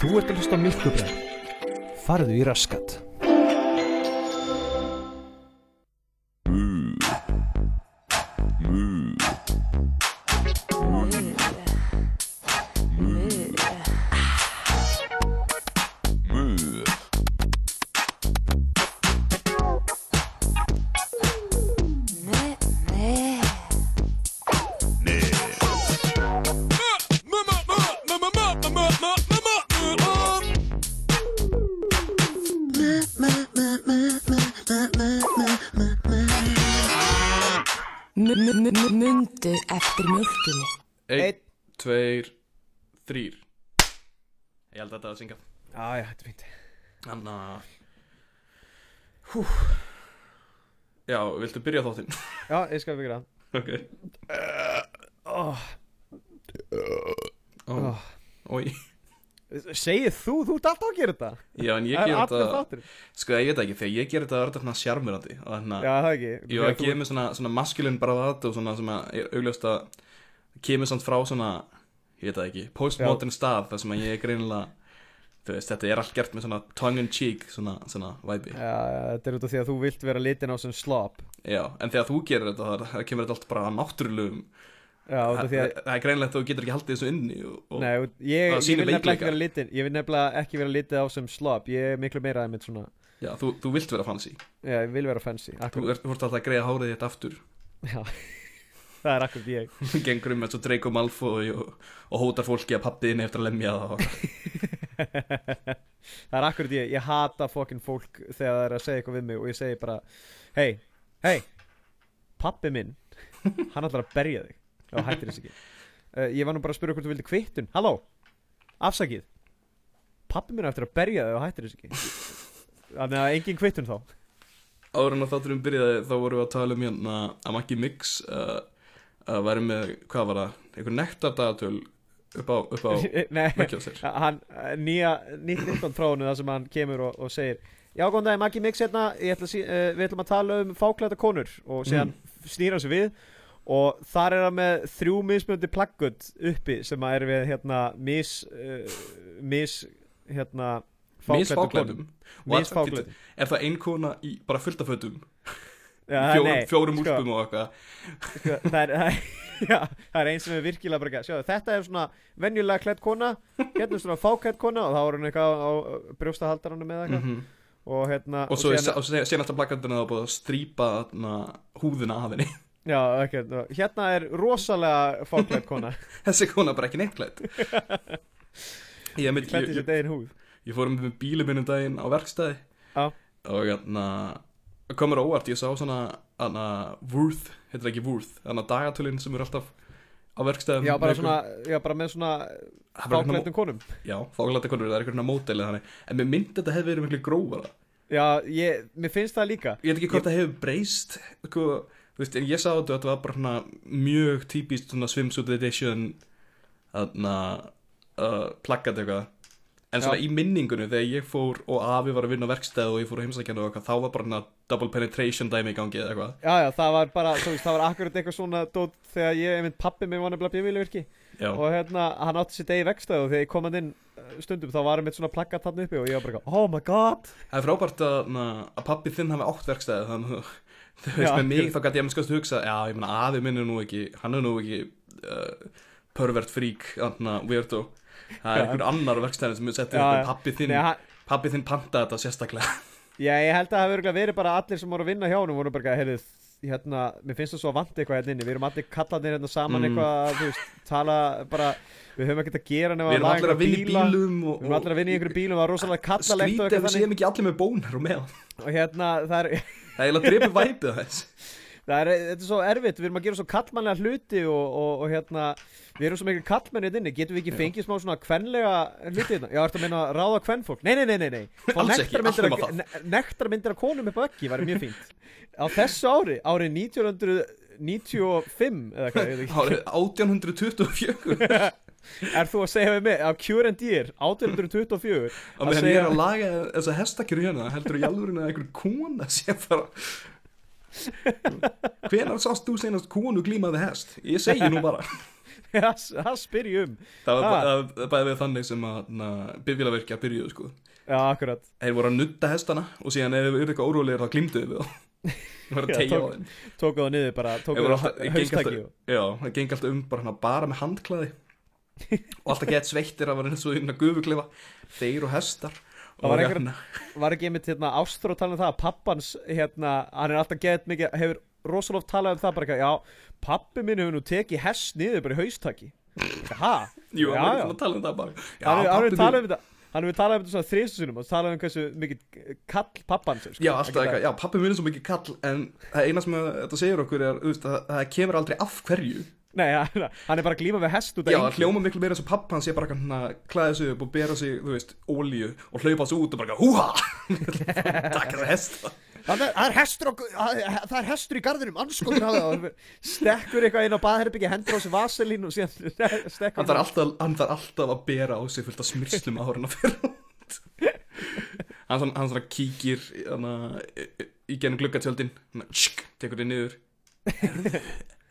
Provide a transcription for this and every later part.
Þú ert að hlusta á Milkubræð. Farðu í raskat. Viltu byrja þáttinn? Já, ég skal það. ok. Ói Segið þú, þú ert alltaf að gera þetta. Já, en ég Það er ger þetta. Sko, ég veit ekki, þegar ég ger þetta er þetta svona sjarmirandi Já, það ekki. Jú, að gefa mig svona, svona maskulin bravado og svona sem að er augljóst að kemur samt frá svona, ég veit það ekki, postmodern stað þar sem að ég er greinilega, veist, þetta er allt gert með svona tongue in cheek, svona, svona. Já, já, þetta er út af því að þú vilt vera litin á sem slopp. Já, en þegar þú gerir þetta, það, það kemur þetta allt bara náttúrulegum, Já, út af það, því að... það er greinilegt að þú getur ekki haldið þessu inni og, og Nei, ég, það ég sýnir veikleika. vera litin Ég vil nefnilega ekki vera litið á sem slopp Ég er miklu meira aðeins svona já, þú, þú vilt vera fancy. Já, ég vil vera fancy akkur, þú ert alltaf að greiða hárið þitt aftur, Já, það er akkur ég. Þú gengur um eins og Draco Malfoy og, og hótar fólki að pappiðin eftir að lemja það og Það er akkur ég. Ég hata fokkin fólk þegar það er að segja eitthvað við mig Og ég segi bara Hei, hei Pappi minn Hann ætlar að berja þig. Já, hættir þess ekki. Uh, Ég var nú bara að spyrja hvort þú vildi kvittun. Halló, afsakið? Pappi minn eftir að berja þig og hættir þess ekki. Þannig að engin kvittun þá. Áður en að þátturum byrjaði þá vorum við að tala um hérna að Maggi Mix uh, að væri með, hvað var það, einhver nektardagatöl upp á, upp á Nei, hann, nýja, nýtt hennu það sem hann kemur og, og segir Já, góðan dag, Maggi Mix hérna, ætla uh, við ætlum að tala um fáklæta konur. Og síðan mm. snýr hann sig við og þar er hann með þrjú mismunandi plaggut uppi sem að er við hérna mis, uh, mis hérna Og að- Misfáklæta Er það ein kona í bara fullta fötum? Já, fjórum, fjórum sko, úlpum og eitthvað. sko, það, er, já, það er eins sem er virkilega bara Sjáðu, þetta er svona venjulega klætt kona hérna svona fáklætt kona og þá er hann eitthvað á, brjóstahaldaranum eða eitthvað. Mm og hérna Og svo sé alltaf plakandina að strýpa húðina af henni. Já, ekki, hérna er rosalega fáklætt kona. Þessi kona bara ekki neittlætt Ég, ég, ég, ég fór um með bílum minnum daginn á verkstæði. Já. og hérna komur óvart, ég sá svona hana, Worth, heitir það ekki Worth að dagatölinn sem eru alltaf á verkstæðum Já, bara svona, já, bara með svona Það fáklættum konum. Já, fáklæta konur, það er einhvern móteli þannig. En mér myndi þetta hefði verið miklu grófara. Já, ég, mér finnst það líka. Ég veit ekki hvort það hefur breyst sko, Þú veist, en ég sá þetta Þetta var bara svona mjög típist svona swimsuit edition Þarna uh, Plaggat eitthvað En svona Já. í minningunni þegar ég fór og afi var að vinna á verkstæð og ég fór að heimsækjana og eitthvað þá var bara svona double penetration dæmi í gangi eða eitthvað. Já, já, það var bara, þú veist, það var akkurat eitthvað svona dót þegar ég, einmitt pappi mig var nefnilega bjöfíluvirki Já, og hérna, hann átti sér degi vekstæð og þegar ég kom hann inn uh, stundum þá var hann með svona plaggat hann uppi og ég var bara, oh my god! Það er frábært að, na, að pappi þinn hafi átt verkstæði þannig þú veist Já, með mig þá gæti ég að minnskast hugsa já, ég meina afi minn er nú ekki hann er nú ekki uh, pervert freak, anna, weirdo það er Já. einhver annar verkstæðin sem Já, eitthvað já. pappi þinn pappi þinn panta þetta sérstaklega Já, ég held að það hefur verið bara allir sem voru að vinna hjá honum voru bara, heyrðu, hérna, mér finnst það svo vant eitthvað hérna inni, við erum allir kallarnir hérna saman Mm. eitthvað, þú veist, tala bara, við höfum ekkert að gera við erum allir að vinna í bílum og, Við erum allir að vinna í einhverju bílum, það var rosalega kallalegt og skrítið ef við séum ekki allir með bónar og með og hérna, það er, það er eiginlega drefið væpið þess er, þetta er svo erfitt, við erum að gera svo kallmannlega hluti og, og, og hérna, við erum svo mikil kallmenn hérna inni, getum við ekki fengið smá svona kvenlega hluti hérna? Já, ertu að meina að ráða kvenfólk? Nei, nei, nei, nei, nei. Alls ekki, nema af- ne- nektarmyndir af konum upp á ekki, væri mjög fínt. Á þessu ári, árið 1995, eða hvað, ég veit ekki, árið 1824 er þú að segja við mig, á Current Year, 1824, og Að segja- ég er að laga þessa hestakjöru hérna heldur í alvörinu að einhver kona sé bara hvenar sást þú senast konu glímaði hest? Ég segi nú bara. Það það spyr ég um. Það var bara- það var bæði við þannig sem að bifjölavirkja byrjuðu sko. Já, Þeir voru að nutta hestana og síðan ef við erum eitthvað órólegir þá glimtuðu við þá. Það var að Já, tegja á tók- þeim. Tóku það niður bara, tóku Ég var það Já, það geng alltaf um bara, hana, bara með handklæði. Og alltaf gett sveittir að vera eins og hérna gufuklifa þeir og hestar Það var einhver- Var ekki einmitt hérna ástur að tala um það að pappans hérna, hann er alltaf gett mikið hefur rosalega talað um það bara eitthvað, já, pappi minn hefur nú tekið hest niður bara í haustaki. Hæ? Jú, hann er svona að tala um það bara. Já, Hann hefur- talað um þetta Hann hefur talað um þetta svona þrísusunum og talað um hversu mikið kall pappans er, sko. Já, alltaf Ekki eitthvað, já, pappi minn er svo mikið kall en það eina sem að þetta segir okkur er, þú veist, að það kemur aldrei af hverju Nei, hann er bara að glíma við hest út af Já, engu. það hljóma miklu meira eins og pappa hans sé bara hann að klæða sig upp og bera sig, þú veist, ólíu og hlaupa sig út og bara húha! Takk að hesta Það er, það er hestur á, það er- það er hestur í garðinum, anskotin hafa það Stekkur eitthvað inn á baðherbyggja, hendur á sig vaselín og síðan stekkur Hann þarf alltaf, hann þarf alltaf að bera á sig fullt af smyrslum áður en að fyrir Hann svona, hann svona kíkir hana, í, genum gluggatjöldin tekur þið niður.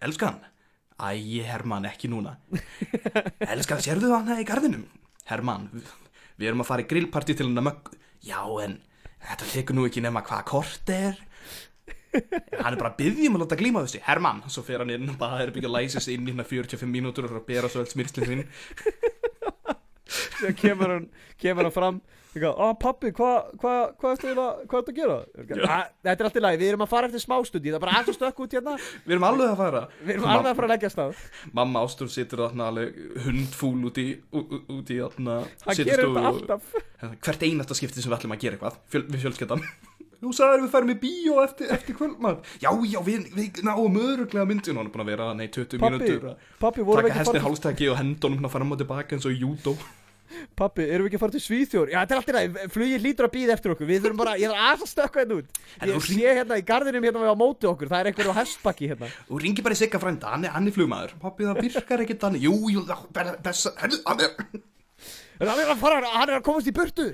Elskan Æ, Herman, ekki núna. Elskan, sérðu hana í garðinum? Herman, við, erum að fara í grillparti til hennar möggu. Já, en þetta tekur nú ekki nema hvað kort er. Hann er bara að byggja um að láta glíma þessi Herman, svo fer hann inn og bara er byggja að læsa sig inn í hérna 45 mínútur og er að bera svo öll smyrslinn sín. Síðan kemur hann, kemur hann fram Ó pappi, hvað hva, hva hvað ertu að gera? "Ah, Þetta er allt í lagi, við erum að fara eftir smástundi Það er bara aðeins að stökka út hérna. Við erum alveg að fara. Við erum alveg að fara að leggja stað. Mamma Ástur situr þarna alveg hundfúl út í, út í þarna Hann gerir þetta og- alltaf. Hvert einasta skipti sem við ætlum að gera eitthvað fjöl, Við fjölskettan Þú sagðir við færum í bíó eftir, eftir kvöldmann Já, já, við, við náum öruglega myndin Hún er búin að vera, nei, 20 Pappi, mínútur að pappi, vorum við ekki að fara til hálstæki og hendunum hérna fram og tilbaka eins og júdó Pappi, erum við ekki að fara til Svíþjór? Já, þetta er allt í lagi, flugið lítur að býða eftir okkur. Við þurfum bara, ég þarf aðeins að stökka hérna út. Ég þú sé hérna í garðinum hérna við á móti okkur. Það er einhver á hestbakki hérna. Og ringi bara í sigga frænda, hann er, hann er flugmaður. Pappi, það virkar ekki þannig. Jú, jú, það er Herðu, hann er Hann er að fara, hann er að komast í burtu.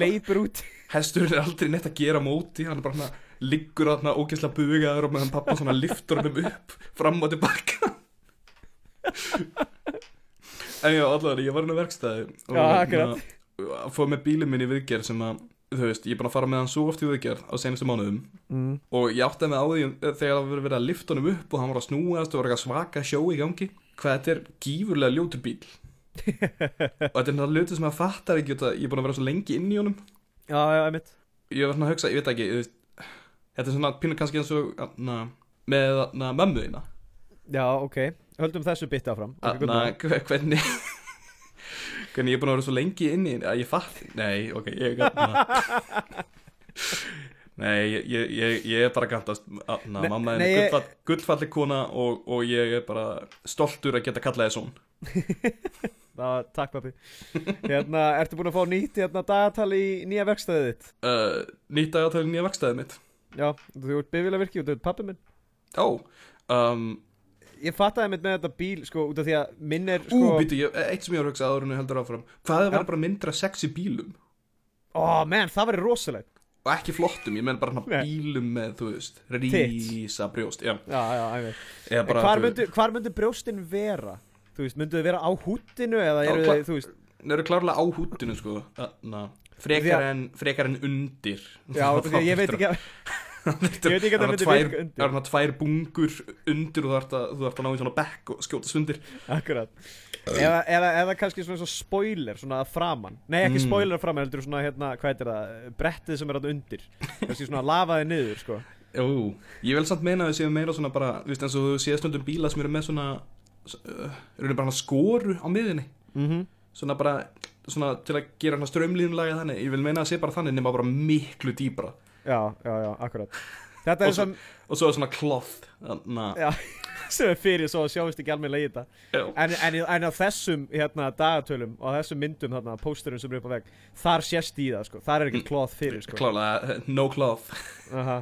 Leipur út. Hesturinn er aldrei neitt að gera á móti. Hann er bara Liggur þarna ógeðslega bugaður og meðan pappa svona liftur hann upp Fram og tilbaka En já, allavega, ég var inn á verkstæði og Já, hérna, Fóð með bílinn minn í viðgerð sem að Þú veist, ég er búin að fara með hann svo oft í viðgerð á senustu mánuðum. Mm. Og ég átti með á því eh, þegar það var verið að lifta honum upp Og hann var að snúast og var eitthvað svaka sjó í gangi Hvað þetta er gífurlega ljótur bíl Og þetta er náttúrulega hluti sem að fattar ekki Ég er búin að vera svo lengi inn í honum. Já, já, einmitt. Ég var svona að hugsa, ég veit ekki veist, þetta er svona pínu kannski eins og na, með na, mömmu þína. Já, ok, höldum þessu bytti áfram. Ok, na, good hvernig hvernig ég er búin að vera svo lengi inn í að ég fatt, nei, ok ég, nei, ég, ég, ég, er bara gantast na, Nei, mamma er gullfall, gullfalli kona og, og ég er bara stoltur að geta kallað þess hún Það, takk pappi Hérna, ertu búin að fá nýtt hérna dagatal í nýja verkstæðið þitt? uh, nýtt dagatæli nýja verkstæðið mitt. Já, þú ert bifila virki og þú ert pappi minn. Ó, um, Ég fattaði mitt með þetta bíl, sko, út af því að minn er, ú, sko býtu, ég, eitt sem ég var að hugsa áður en ég heldur áfram. Hvað er að vera bara myndra sex í bílum? Ó, menn, það væri rosalegt. Og ekki flottum, ég menn bara hana bílum með, þú veist, rísa brjóst já, Já, já, æfir eða bara Hvar myndu, hvar myndu brjóstin vera? Þú veist, myndu þau vera á húttinu eða Já, eru þau, þú veist Þeir eru klárlega á húttinu, sko. Því að- en, frekar en undir. Já, ég veit ekki að Það er hann tvær bungur undir og þú ert að, ná í svona bekk og skjóta sundir. Akkurat. Eða, eða, eða kannski svona svo spoiler, svona að framan. Nei, ekki Mm. spoiler að framan, heldur svona, hérna, hvað heitir það Brettið sem er að undir. Kannski svona lafaði niður, sko. Jú, ég vil samt meina að við séum meira svona bara Þú veist, eins og þú séð stundum bíla sem eru með svona uh, Eru bara skoru á miðinni mm -hmm. Svona bara, svona til að gera hana strömlínulaga þannig. Ég vil meina að sé bara þannig nema bara miklu dýbra Já, já, já, akkurat. Þetta Og er svo- sem, Og svo er svona cloth sem er fyrir svo að sjáist ekki alveg í þetta. En, en, en á þessum hérna, dagatölum og þessum myndum, þarna, pósterum sem eru upp á vegg Þar sést í það, sko, þar er ekki cloth fyrir, sko. Klálega, no cloth. Aha.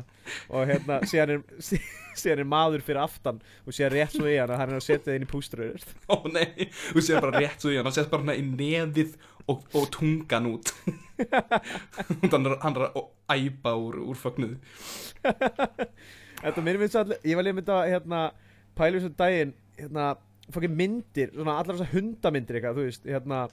og hérna síðan er, sí, síðan er maður fyrir aftan og síðan rétt svo í hann að hann er að setja það inn í púströður Ó nei, þú séð bara rétt svo í hann Hann séð bara hérna í nefið og, og tungan út. Hann, er, hann er að æpa úr, úr fögnuð þetta við svo allir ég var líka mynd að hérna pælu þessu daginn hérna fokkin myndir, svona allar þessar hundamyndir eitthvað, þú veist, hérna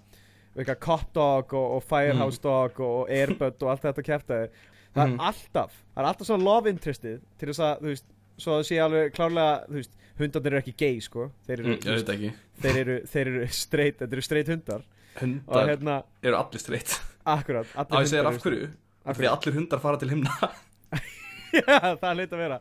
eitthvað Cop Dog og, og Firehouse Dog og Airbud og allt þetta kæftæði það er alltaf, það er alltaf svona love interestið til þess að, þú veist, svo það sé alveg klárlega, þú veist, hundarnir eru ekki gay, sko. Þeir eru, mm, ekki. þeir eru, þeir eru straight, þetta eru straight hundar Hundar hérna, eru allir streitt akkurat, Á allir ég segir hundar af hverju? Af Því að allir hundar fara til himna. Já, það hleit að vera.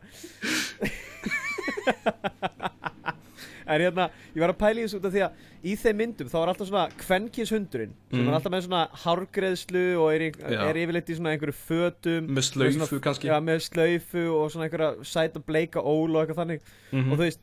En hérna, ég var að pæla í þessu út af því að í þeim myndum þá er alltaf svona kvenkins hundurinn sem Mhm. er alltaf með svona hárgreðslu og er, í, er yfirleitt í svona einhverju fötum. Með svona- kannski. Já, með slaufu og svona einhverja sæta bleika ól og eitthvað þannig. Mhm. og þú veist,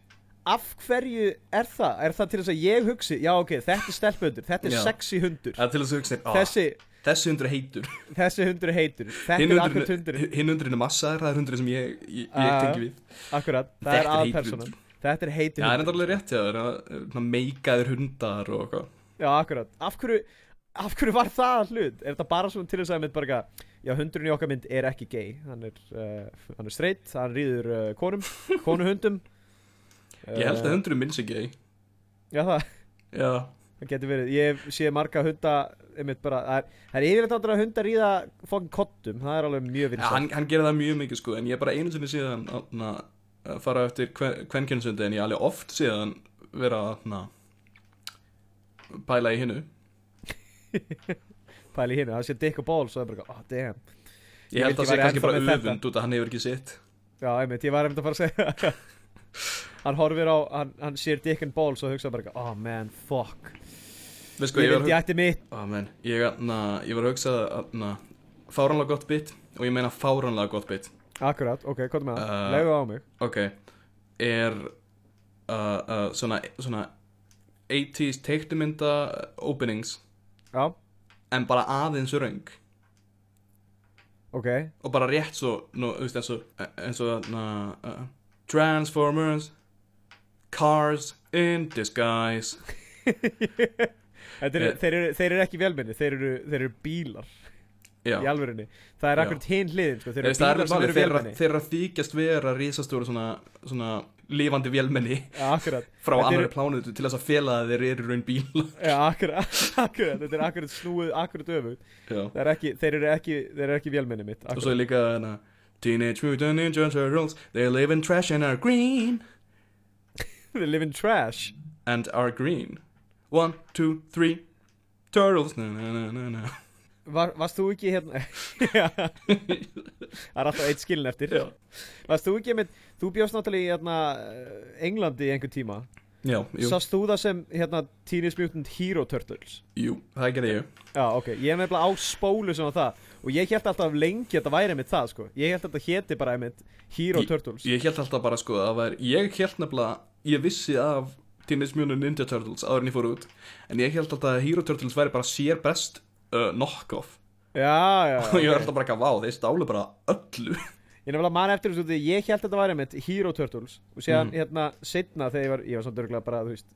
af hverju er það? Er það til þess að ég hugsi, já ok, þetta er stelpundur, þetta er Já. sexy hundur. Það er til þess að hugsa þér, "Ah, þessi, Þessi hundur heitur. Þessi hundur heitur. Þetta er akkurat hundurinn Hinn hundurinn er massaður, það er hundurinn sem ég, ég, ég Ah. tengi við. Akkurat, það Þetta er er heitur aðpersonan hundur. Þetta er heitir Já, það er hundur. alveg rétt, já, það er svona meikaðir hundar og eitthvað. Já, akkurat. Af hverju, af hverju var það hlut? Er þetta bara svona til þess að mynd bara eitthvað, Já, hundurinn í okkar mynd er ekki gay. Hann er, uh, hann er straight, hann rýður uh, konum Konuhundum Ég held að Eh, hundurinn minn sé gay Já, það, Já, það getur verið. Ég sé marga hunda bara, það er, er yfirleitt áttur að hundar ríða fokkin kottum, það er alveg mjög Já, vinsælt. hann, hann gerir það mjög mikið sko En ég er bara einu sinni síðan na, að fara eftir kvenkjönsundi En ég alveg oft síðan vera na, pæla í hinnu Pæli hinu, það sé dick og og það er bara, oh damn. Ég Ég held að það sé kannski bara öfund út að hann hefur ekki sitt. Já, einmitt, ég var einmitt að fara að segja Hann horfir á, hann, hann sér dick and balls og hugsa bara, oh man, fuck. Sko, Ég vildi ætti mitt. Ó, man, ég, na, ég var að hugsa na, fáránlega gott bit og ég meina fáránlega gott bit. Akkurat, ok, hvað með það? Uh, Legðu á mig. ok. Er uh, uh, svona, svona 80s teiknumynda openings Já, en bara aðeins röng. Ok. Og bara rétt svo nú, þú veist, eins og, eins og na, uh, Transformers Cars in disguise. Þetta er, Eh. þeir, eru, þeir eru ekki velminni, þeir eru, þeir eru bílar já. í alvörinni Það er akkurat hinn hliðin, sko, þeir eru er eru eru að- eru að þykjast vera risastóru svona, svona lifandi vélmenni. Akkurat, frá eru- plánutu til þess að fela að þeir eru raun bíl já, akkurat, akkurat. Þetta er akkurat snúið, akkurat ekki, þeir eru ekki, eru ekki velminni mitt og svo akkurat. er líka hana, Teenage Mutant Ninja Turtles They live in trash and are green. They live in trash. And are green. One, two, three. Turtles. Na, na, na, na, na. Var, Varst þú ekki hérna. Það er alltaf eitt skilin eftir. Já. Varst þú ekki með Þú bjóst náttúrulega í hérna, Englandi í einhver tíma Já, jú, Sást þú það sem hérna, Teenage Mutant Hero Turtles? Jú, það gerði ég Já, ok, ég er nefnilega á spólu sem á það. Og ég held alltaf lengi að þetta væri einmitt það sko. Ég held að þetta héti bara einmitt Hero Ég- Turtles. Ég held alltaf bara sko að það var Ég held nefnilega Ég vissi af Teenage Mutant Ninja Turtles áður en ég fór út. En ég held alltaf að Hero Turtles væri bara sér best uh, knock-off. Já, já, Og ég var ok. alltaf bara ekki að vá Þeir stálu bara öllu Ég nefnilega man eftir þessu því Ég held að þetta væri einmitt Hero Turtles. Og séðan Mhm. hérna setna þegar ég var Ég var samt örgulega bara, þú veist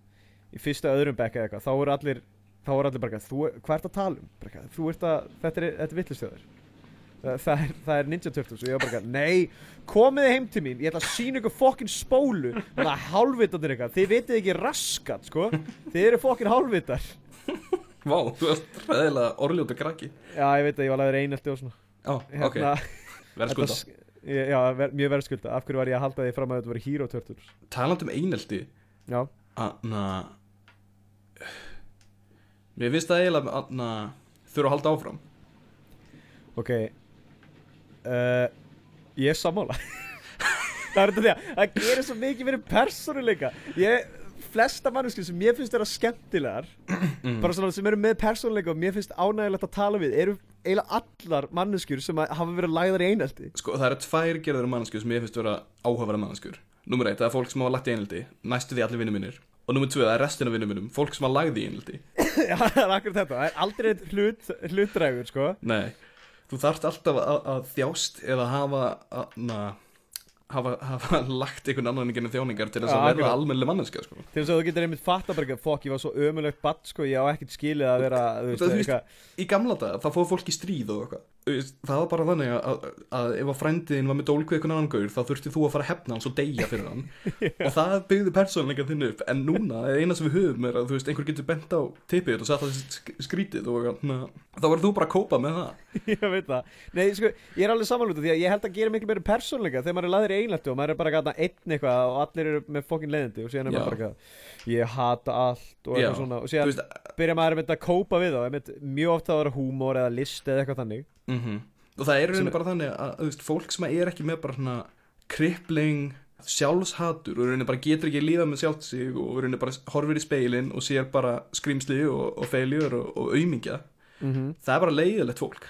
Í fyrsta öðrum bekka eða eitthvað Þá voru allir Þá voru allir bara, þú, hvað ert að tala um? Bara, þú ert að, þetta er, þetta er vitlistöður það, það, er, það er Ninja Turtles og ég var bara, nei, komiði heim til mín Ég ætla að sína ykkur fokkin spólu. Þannig að hálfvitandir eitthvað Þið vitið ekki raskat, sko. Þið eru fokkin hálfvitar. Vá, þú varst ræðilega orðljóta krakki Já, ég veit að ég var alveg einelti og svona. Já, ok, verð skulda þetta- Já, ver, mjög verðskulda. Af hverju var ég að halda því fram að þetta voru Hero Turtles? Talandi um einelti? Já, Anna Mér finnst það eiginlega Anna Þurfa að halda áfram. Ok uh, Ég er sammála. Það er þetta því að það gerir svo mikið fyrir persónuleika. Ég, flesta manneskjur sem mér finnst vera skemmtilegar mm. bara svona sem eru með persónuleika og mér finnst ánægilegt að tala við eru eiginlega allar manneskjur sem að hafa verið lagðar í einelti. Sko það eru tvær gerður mannskjur sem ég finnst vera áhugaverða mannskjur Númer eitt, það er fólk sem hafa lagt í einelti Næstu því allir vinnum minnir Og númer tvö, það er restin af vinnum minnum Fólk sem hafa lagði í einelti. Já, það er akkur þetta, það er aldrei hlut, hlutdrægur sko. Nei, þú þarft alltaf að, að þjást Eða hafa na, hafa, hafa lagt einhvern annan í gennum þjáningar Til þess að verða akkurat. almennlega manneskja sko. til þess að þú getur einmitt fatta bara ekki fokk, ég var svo ömulegt batt sko, ég á ekkert skilið að vera veist, Það- veist- eitthvað Í gamla dag, það fóð fólk í stríð og eitthvað það var bara þannig að, að, að ef að frændiðin var með dólku eitthvað annan gaur þá þurfti þú að fara að hefna hans og deyja fyrir hann. Og það byggði persónleika þinn upp. En núna eina sem við höfum er að veist einhver getur bent á tippið og sagt það sk- skrítið og na, þá verður þú bara að kópa með það. Ég veit það. Nei, sko, ég er alveg samanlútið því að ég held að gera miklu meiri persónleika þegar maður er laður í einlættu og maður er bara gæta einn eitthvað og allir eru með fokkin leiðindi og síðan er maður bara ég hata allt og eitthvað svona. Og síðan byrja maður einmitt að kópa við þá mjög ofta að vera húmor eða list eða eitthvað þannig mm og það er í rauninni bara þannig að veist, fólk sem er ekki með bara svona krippling sjálfshatur og í rauninni bara getur ekki líða með sjálft sig og í rauninni bara horfir í speilin og sér bara skrýmsli og, og feiljur og, og aumingja mm -hmm. það er bara leiðilegt fólk.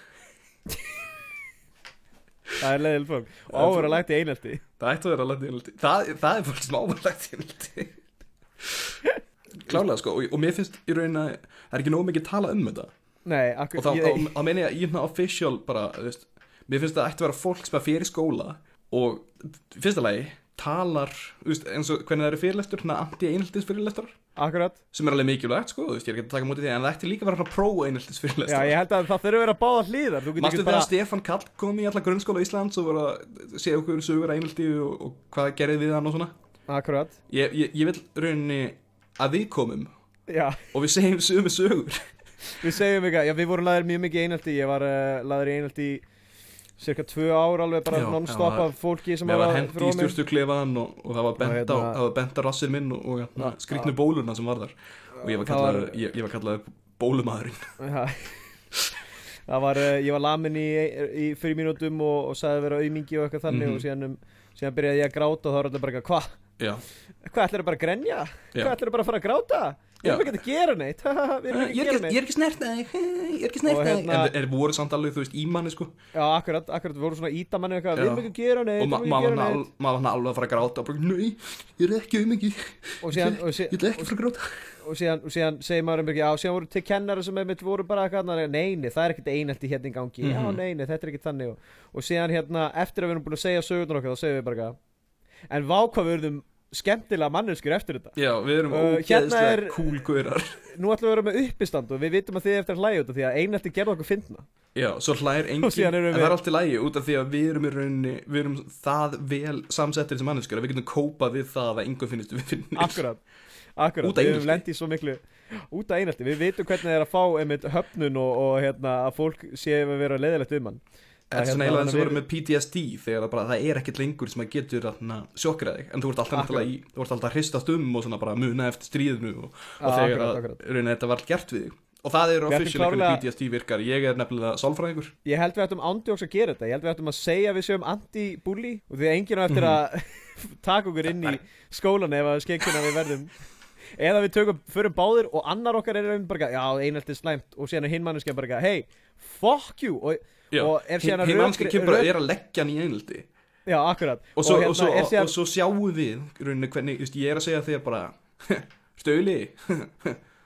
Það er leiðil fólk. Og Það er áver að lægt í einhalti það ætti að vera lagt einhaldi það, það er fólk sem áverlegt einhaldi klálega sko. Og, og mér finnst í rauninni að það er ekki nóg mikið tala um þetta Nei, og þá, ég, þá, meina ég að í hérna official bara, þú veist, mér finnst það ætti að vera fólk sem er fyrir skóla og í fyrsta lagi talar þú veist, eins og hvernig það eru fyrirlestur hérna anti-einhaldis fyrirlestrar akkurat. Sem er alveg mikilvægt sko, þú veist, ég er ekki að taka mútið því en það ætti líka að vera svona pro-einhaldis Já, fyrirlestrar ég held að það þurfa að vera báða hlýðar Mástu þegar bara Stefán Kall kom í alla grunnskóla Íslands og var að segja okkur sögur einhaldi og, og hvað gerði við hann og svona? Akkurat. Ég, ég, ég vil rauninni að við komum Já, og við segjum sömu sögur við segjum eitthvað Já, við vorum laðir mjög mikið í einhalti Ég var uh, laður í einhalti í cirka tvö ár alveg bara non-stop af fólki sem Mér var var hendi frá í mér. stjórstu klefaðan og, og það var bent á, hérna- það var bent á rassið minn og, og hérna, Já, skrýtnu já. bólurna sem var þar og ég var Það var- kallaður, ég, ég var kallaður bólumadurinn. Það var, uh, ég var lamin í, í fyrir mínútum og, og sagði vera aumingi og eitthvað þannig Mhm. og síðan, um, síðan byrjaði ég að gráta og þá var allir bara eitthvað, hvað? Hvað ætlir bara að grenja? Hvað ætlir bara að fara að gráta? Við erum ekki að gera neitt. Við erum ekki að snert þig. Ég er ekki snert þig. En þeir voru samt alveg, þú veist, í manni sko. Já, akkurat, akkurat, við vorum svona ítamanni eitthvað. Við erum ekki að gera neitt, og að maður var neitt. maður var alveg að fara að gráta og bara, nei, ég er ekki um ekki Og síðan, og síðan, Ég ætla ekki að fara að gráta. og síðan, og síðan segir maður um ekki, já, síðan voru til kennara sem einmitt voru bara eitthvað, annað, nei, nei, það er ekkert einelt í hérna í gangi, já, Mhm. nei, nei, þetta er ekkert þannig. Og, og síðan hérna, eftir að við erum búin að segja sögurnar okkar, þá segjum við bara en vá hvað við erum skemmtilega manneskjur eftir þetta. Já, við erum Uh, hérna ógeðslega cool gaurar. Nú ætlum við að vera með uppistand og við vitum að þið eftir að hlæja út af því að einelti gerði okkur fyndna. Já, svo Og síðan en erum það er við- allt í lægi út af því að við erum í rauninni, við erum það vel samsettir sem manneskjur að við getum kópað við það að einhver finnist við finnir akkurat, akkurat, við lent í svo miklu út af einelti, við vitum hvernig það er að fá einmitt höfnun og, og hérna, að fólk sé að vera leiðilegt um hann Þetta er Hérna, svona eiginlega eins og verið með PTSD þegar bara, það er ekkert lengur sem að getur sjokkra þig. En þú ert alltaf, að hristast um og bara muna eftir stríðinu og, og þegar akkurat, að akkurat. rauninni þetta var gert við þig. Og það er hvernig klárlega- PTSD virkar. Ég er nefnilega sálfræðingur. Ég held við ættum ándjóks að gera þetta. Ég held við ættum að segja að við séum anti-bully Og því að enginn á eftir að taka okkur inn í skólan ef að skekkuna við verðum. Eða við tökum, förum báðir og annar okkar er einhvern bara Já, einhelti slæmt. Og síðan er hinn manneskja bara Hey, fuck you. Og, Já, og er að er leggja hann í einhaldi Já, akkurat. Og svo, og, hérna svo, og, síðan, og svo sjáum við í rauninni hvernig, just, ég er að segja þér bara stöðli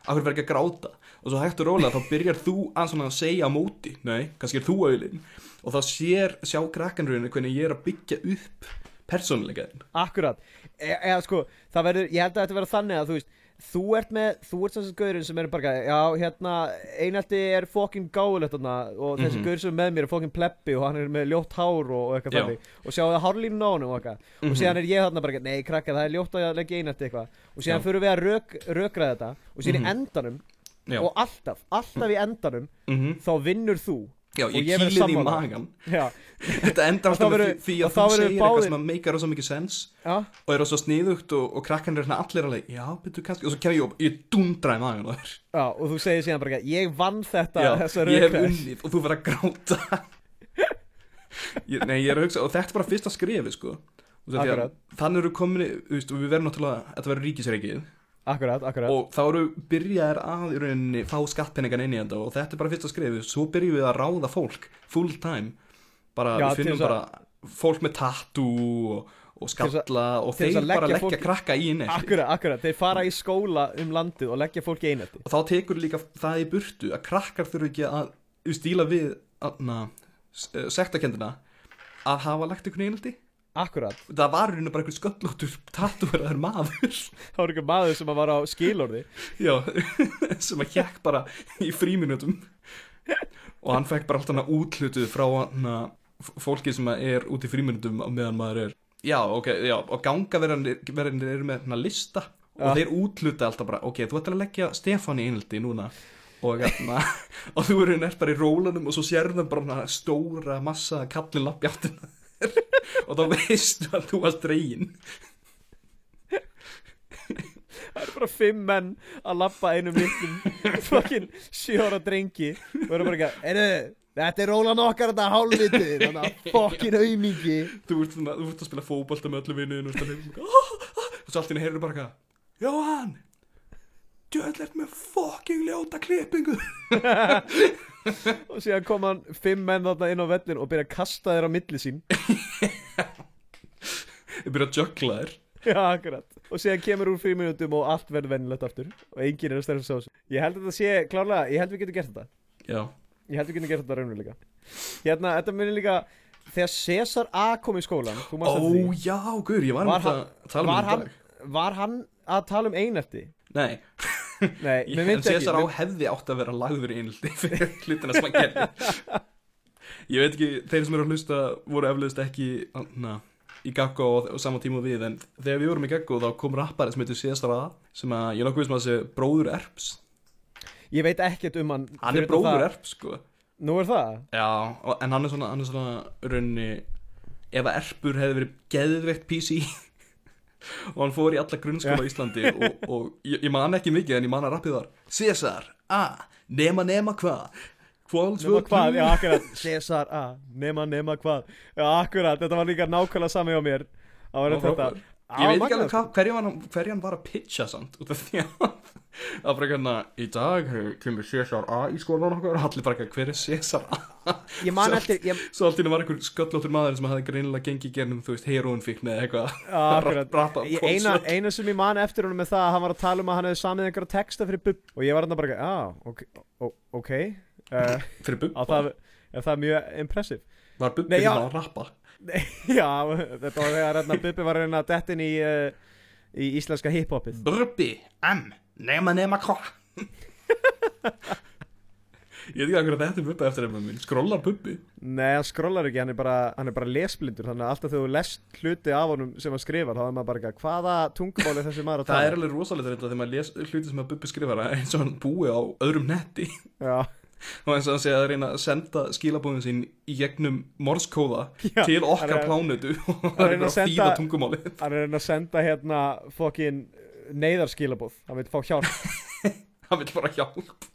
akkur verður ekki að gráta? Og svo hægt og rólega þá byrjar þú að segja á móti. Nei, kannski er þú auðlinn og þá sér, sjá krakkan rauninni hvernig ég er að byggja upp persónuleikaðin Akkurat. E Eða sko, það verður Ég held að þetta verður þannig að þú veist Þú ert með, þú ert þessi gaurinn sem er bara Já, hérna, einhaldi er fokkin gáulegt þarna Og þessi Mhm. gaur sem er með mér er fokkin pleppi Og hann er með ljótt hár og, og eitthvað þannig. Og sjáu það hárlínu á honum og eitthvað. Og Mhm. síðan er ég þarna bara, nei krakka, það er ljótt að leggja einhaldi eitthvað. Og síðan fyrir við að rök, rökra þetta Og síðan Mhm. í endanum já, Og alltaf, alltaf í endanum mm Þá vinnur þú já Og ég ég kýlið í magan þetta endar Og alltaf með því, og að þú segir eitthvað sem að meikar rosa mikið sens já, og er rosa sniðugt og, og krakkan er svona allir alveg já, betur kannski, og svo kemur ég og ég dundra í magan þér. Já Og þú segir síðan bara, ég vann þetta Já, ég hef unnið og þú verður að gráta. Ég, Nei, ég er að hugsa og þetta er bara fyrsta skrefi sko. Þannig eru komin, og við verðum náttúrulega Þetta verður ríkisreikið Akkurat, akkurat. Og þá eru byrjaðir að í rauninni fá skattpenningan inn í þetta Og þetta er bara fyrsta skrefi Svo byrjum við að ráða fólk full time. Bara, Já, við finnum þess að- bara fólk með tattoo og, og að- skalla Og þeir að bara leggja fólk- krakka í nefni Akkurat, akkurat, þeir fara í skóla um landið og leggja fólki einelti. Og þá tekur líka það í burtu að krakkar þurfu ekki að stíla við aðna, sektakendina að hafa lagt einhvern einhaldi Akkurat, það var rauninu bara einhvern sköllóttur tattúveraður maður. Það var ekki maður sem að var á skilorði. Já, sem að hjekk bara í fríminutum og hann fekk bara alltaf hana útlutuð frá hana fólki sem er út í frímyndum á meðan maður er já, ok, já, og ganga verðinir eru með hana lista. Og Já. þeir útluta alltaf bara, ok, þú ættir að leggja Stefán í einhaldi núna. Og, hérna, og þú eru nert bara í rólanum og svo sérðum bara hana stóra massa kallin lappi áttina og þá veistu að þú varst dregin Það eru bara fimm menn að lappa einum litlum fucking sjóra drengi. Og eru bara ekki að Þetta er rólan okkar þetta hálfviti Þannig að fucking aumingi þú ert að spila fótbolta með öllu vinnuðin og, og svo allt í henni heyrðu bara eitthvað Jóhann djöðl ert með fucking ljóta klippingu. Og síðan kom hann fimm menn þarna inn á vellin og byrja að kasta þeir á milli sín ég byrja að jökla þér Já, akkurat. Og síðan kemur úr fríminutum og allt verður vennilegt aftur. Og enginn er að stærfa sá sig. Ég held að þetta sé, klárlega, ég held við getum gert þetta. Já, Ég held við getum gert þetta raunveruleika Hérna, þetta munir líka Þegar Cesar A kom í skólan ó já, guður, ég var, Var var að tala um þetta í hann, dag. var hann að tala um einelti? nei, Nei, ég, en César mér- hefði átt að vera lagður í einhaldi fyrir hlutina sem hann gerði. Ég veit ekki, þeir sem eru að hlusta voru eflaust ekki na, í Gaggo á, á sama tíma og við en þegar við vorum í Gaggo þá kom rappari sem heitir César A sem að ég nokkuð sem að sé bróður Erps. Ég veit ekkert um hann. Hann er bróður það- Erps sko. Nú er það? Já, og- en hann er svona, hann er svona raunni, ef að Erpur hefði verið geðveikt PC og hann fór í alla grunnskóla á Íslandi og, og ég, ég man ekki mikið en ég man að rappið var César, a, nema nema Hvað Nema hvað, já akkurat. Cesar A, nema nema hvað. Já akkurat, þetta var líka nákvæmlega sami á mér. Það var þetta frábær. Á, Ég veit ekki alveg. hvað, hverju hann var að pitcha samt út af því að það var bara hérna í dag kemur César A í skólan okkur og allir bara hver er César A? Ég man Svo- eftir ég, svo allt í henni var einhver sköllóttur maður sem hafði greinilega gengið gernum þú veist heroinfíkn eða eitthvað. Ég- eina, eina sem ég man eftir honum er það að hann var að tala um að hann hefði samið einhverja texta fyrir bubb og ég var hann bara, já, ok, ó- ok uh, fyrir Bubba? það, er það mjög impressive. Var Bubbi Nei, já. svona að rappa? Já, þetta var þegar hérna, Bubbi var að að inn í, uh, í íslenska hiphopið. Bubbi, M, nema nema hvað ég veit ekki að hverju þetta er Bubbi eftir einhvern minn skrollar Bubbi? Nei, hann skrollar ekki, hann er bara, hann er bara lesblindur Þannig að alltaf þegar þú lest hluti af honum sem hann skrifar Þá er maður bara ekki, hvaða tungumál er þessi maður að það tala? er alveg rosalega þetta þegar maður les hluti sem að Bubbi skrifar eins og hann búi á öðrum netti. Já, og eins og hann segja að reyna að senda skilabóðin sín í gegnum morskóða Já, til okkar plánutu og það er að þýða tungumálið. hann er að reyna að senda hérna fokkin neyðarskilabóð Hann vil fá hjálp. Hann vil bara hjálp.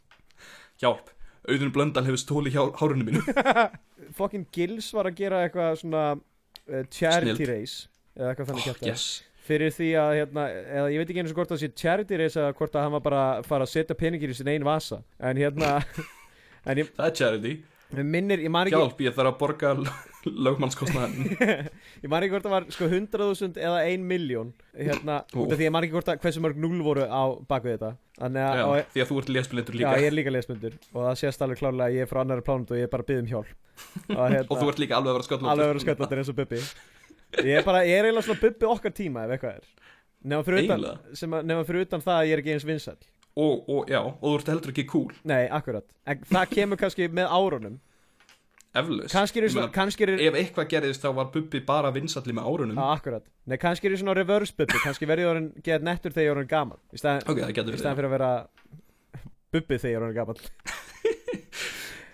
Hjálp, auðvun Blöndal hefur stóli hárunum mínu. Fokkin Gils var að gera eitthvað svona uh, charity Snilld. race Eða eitthvað þannig oh, yes. Fyrir því að hérna, eða ég veit ekki eins og hvort það sé charity race Eða hvort að hann var bara að fara að setja peningir í sin einn vasa. En hérna ég, það er charity. Minnir, ég ekki hjálp, ég þarf að borga lögmannskostnaðin Ég man ekki hvort það var sko 100.000 eða 1 miljón hérna, af því ég man ekki hvort að hversu mörg núl voru á bakvið þetta. Að, Já, og, því að þú ert lesblindur já, líka. ég er líka lesmyndur og það sést alveg klárlega að ég er frá annari plánut og ég er bara að byggja um hjálp. Og, hérna, og þú ert líka alveg að vera sköllóttur alveg verið sköllandir eins og Bubbi. Ég er bara, ég er eiginlega svona Bubbi okkar tíma ef eitthvað er. Nefna fyrir utan, að- nema fyrir utan það að ég er ekki eins vinsæll og, og já, og þú ert heldur ekki cool. Nei, akkurat. En Það kemur kannski með árunum. Eflaust. Kannski er Ég svona, kannski er ef eitthvað gerðist þá var Bubbi bara vinsalli með árunum. Já, akkurat. Nei, kannski er ég svona reverse Bubbi. Kannski verði ég orðin get nettur þegar ég er gaman Í staðin, ok, það getur í staðin verið fyrir að vera Bubbi þegar ég er gaman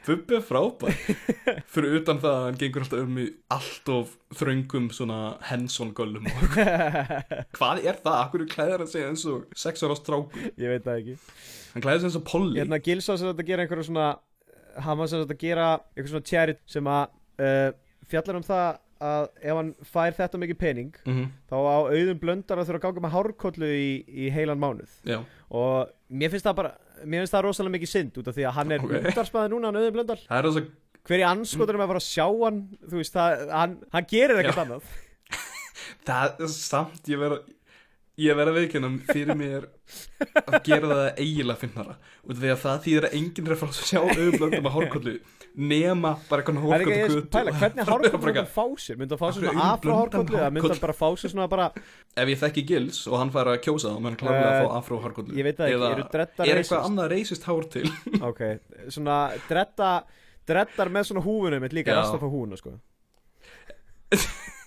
Bubbi er frábær. Fyrir utan það að hann gengur alltaf um í allt of þröngum svona Henson göllum og hvað er það? Akkur klæðir hann sig eins og sex ára stráku Ég veit það ekki. Hann klæðir sig eins og Polly. Hérna Gils var sem sagt að gera einhverju svona Hann var sem að gera einhverju svona charity Sem að uh, fjallar um það að ef hann fær þetta mikið pening Mhm, þá á auðum blöndar að þurfa að ganga með hárkollu í, í heilan mánuð. Já, og mér finnst það bara mér finnst það rosalega mikið synd út af því að hann er Ok. okay. útarsmaður núna hann auðum blöndar það er að hver í anskotunum er bara að sjá hann þú veist það, hann, hann gerir ekkert annað það er samt ég verða ég verða veikinn fyrir mér að gera það eiginlega finnara út af því að það þýðir að enginn er að fara að sjá auðblöndum að hórkollu nema bara eitthvað að pæla, hvernig hárkollu myndi hann fá sér? Myndi hann fá sér svona hárkollu blöndan eða myndi hárkollu? bara fá sér svona bara ef ég þekki Gils og hann fær að kjósa þá menn klárlega að fá afró hórkollu ég veit það ekki, eru dreddar er eitthvað annað reisist hár til? Ok, svona dredda dreddar með svona húfunum mitt líka rasta frá húfuna sko.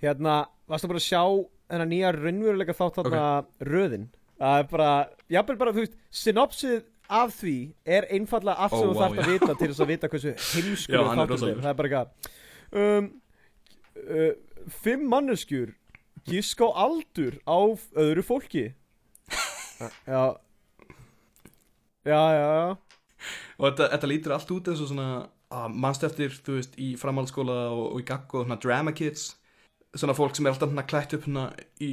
Hérna, varstu bara að sjá þennan nýja raunveruleika þátt þarna röðin Það er bara, jafnvel bara, þú veist, synopsið af því er einfallega allt sem þú vá, þarft að vita til þess að vita hversu heimskur Það er bara eitthvað. Um, uh, Fimm manneskjur gísk á aldur á öðru fólki. Já. Já, já, já. Og þetta, þetta lítur allt út eins og svona að mannst eftir, þú veist, í framhaldsskóla og, og í gaggo og svona drama kids? Svona fólk sem er alltaf hérna klætt upp hérna í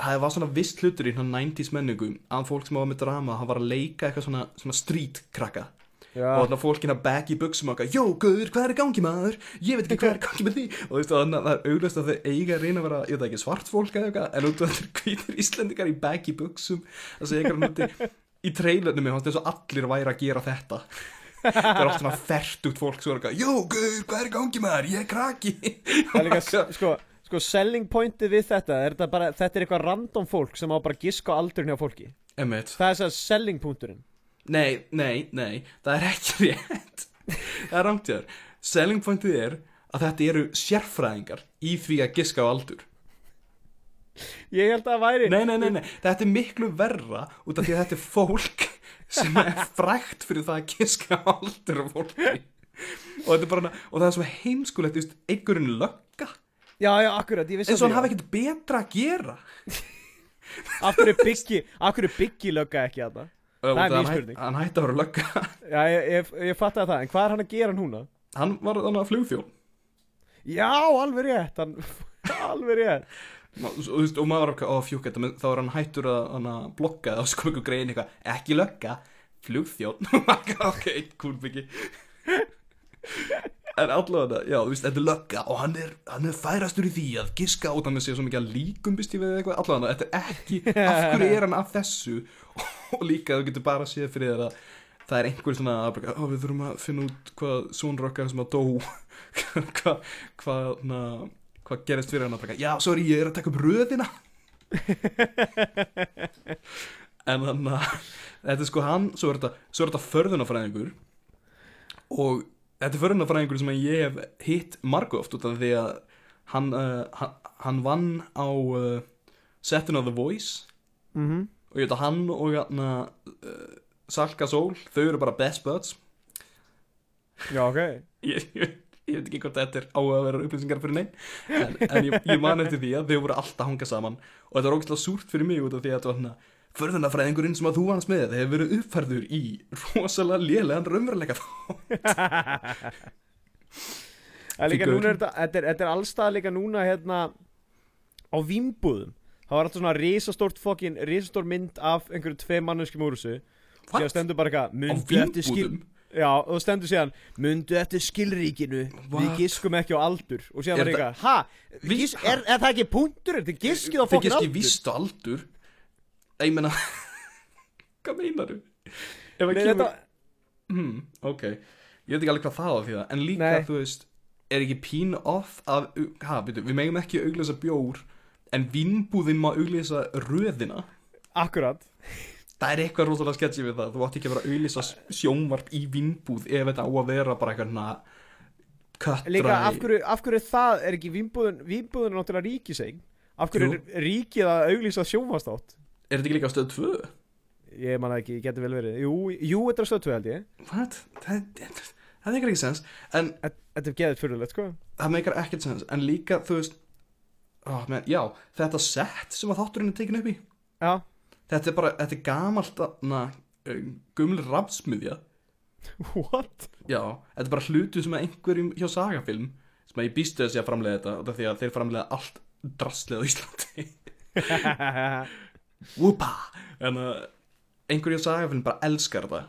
það var svona vist hlutur í hérna 90s menningu að fólk sem var með drama, hann var að leika eitthvað svona, svona street krakka Já, og þarna fólkina back í buksum og eitthvað, jó, guður, hvað er gangi maður? Ég veit ekki hvað er gangi með því. Og þú veist, þannig að það er auglust að þau eiga að reyna að vera, ég veit ekki, svart fólk eða eitthvað en út af þetta er hvítir Íslendingar í back í buksum það segja eitthvað núti í trailernum mér fannst eins og allir væri að gera þetta. Það er oft svona fertugt fólk svo er eitthvað, jó, guður, hvað er gangi maður? Ég er líka, sko, selling pointið við þetta er þetta bara, þetta er eitthvað random fólk sem á bara giska á aldurinn hjá fólki? Emmett, Það er þess að selling punkturinn. Nei, nei, nei það er ekki rétt. Það er rámt hjá þér. Selling pointið er að þetta eru sérfræðingar í því að giska á aldur. Ég held að það væri Nei, nei, nei, nei, þetta er miklu verra út af því að þetta er fólk sem er frækt fyrir það að giska á aldur fólki. Og er bara, og það er svo heimskulegt, einhverjum lögga Já, já, akkurat, ég vissi eins og hann hafi ekkert betra að gera. Af hverju byggi, af hverju byggi lögga ekki að það Það er hæ- spurning. Hann hætti að vera lögga. Já, ég, ég, ég fatt að það, en hvað er hann að gera núna? Hann var þannig að flugþjón. Já, alveg rétt hann, Alveg rétt. Og, þú veist, og maður var ó fjúk þetta þá er hann hættur að, að blokka og sko einhver grein eitthvað, ekki lögga flugþjón. Ok, cool byggi en allavega, já, þú veist, þetta er lögga og hann er, hann er færastur í því að giska út hann með sér svo mikið að líkum býst ég við eitthvað, allavega, þetta er ekki af hverju er hann af þessu? Og líka þú getur bara að séð fyrir þér að það er einhver svona, að ó, við þurfum að finna út hvað sonur okkar sem að dó. Hvað, hvað, na, hvað gerist fyrir hann að já, sorry, ég er að taka upp röðina. En þannig að þetta er sko hann, svo er þetta, svo er þetta förðunafræðingur og þetta er förðunafræðingur sem að ég hef hitt margu oft út af því að hann, uh, hann, hann vann á uh, setinu of The Voice. Mm og ég veit að hann og hérna uh, Salka Sól, þau eru bara best buds. Já, ok. Ég, ég, ég veit ekki hvort þetta er á að vera upplýsingar fyrir neinn en, en ég, ég man eftir því að þau voru alltaf að hanga saman. Og þetta var ógæslega súrt fyrir mig út af því að þetta var hérna förðunafræðingurinn sem að þú vannst með hefur verið uppfærður í rosalega lélegan raunveruleika er er þetta, er, allstað líka núna hérna á výmbúðum það var alltaf svona risastórt fokkin risastór mynd af einhverju tvei manneskjum úr þessu. What? stendur bara eitthvað á mundu eftir skil já og stendur síðan mundu eftir skilríkinu við What? giskum ekki á aldur. Og síðan Er þetta- eitthvað gis, er, er það ekki punktur er giskið á þið fokkin aldur. víst á aldur ég meina hvað meinar þú? Að Nei, kemur þetta, hmm, ok, ég veit ekki alveg hvað það á því það en líka Nei. þú veist er ekki pínu off að ha, byrju, við megum ekki auglýsa bjór en vinnbúðin má auglýsa röðina. Akkurat. Það er eitthvað rosalega sketchy við það. Þú átt ekki að vera að auglýsa sjónvarp í vinnbúð ef þetta á að vera bara eitthvað köttræ líka af hverju, af hverju það er ekki výmbúðin výmbúðin er náttúrulega ríkisegn af hverju Jú. er ríkið að auglýsa sjónvastátt er þetta ekki líka á stöð 2? ég man það ekki, getur vel verið. Jú, jú þetta er stöðtöð held ég. What? það, það, það meikar ekki sens en Þetta er geðið fyrirlegt sko. Það meikar ekkert sens en líka þú veist oh, man, já, þetta sett sem að þátturinn er tekin upp í. Já, þetta er bara, þetta er gamalt na, gumli rafsmiðja. What? já, þetta er bara hlutu sem að einhverjum hjá sagafilm sem að ég býstu þessi að framlega þetta því að þeir framlega allt drastlið á Íslandi Whoopa! En að einhverjum sagafilm bara elskar þetta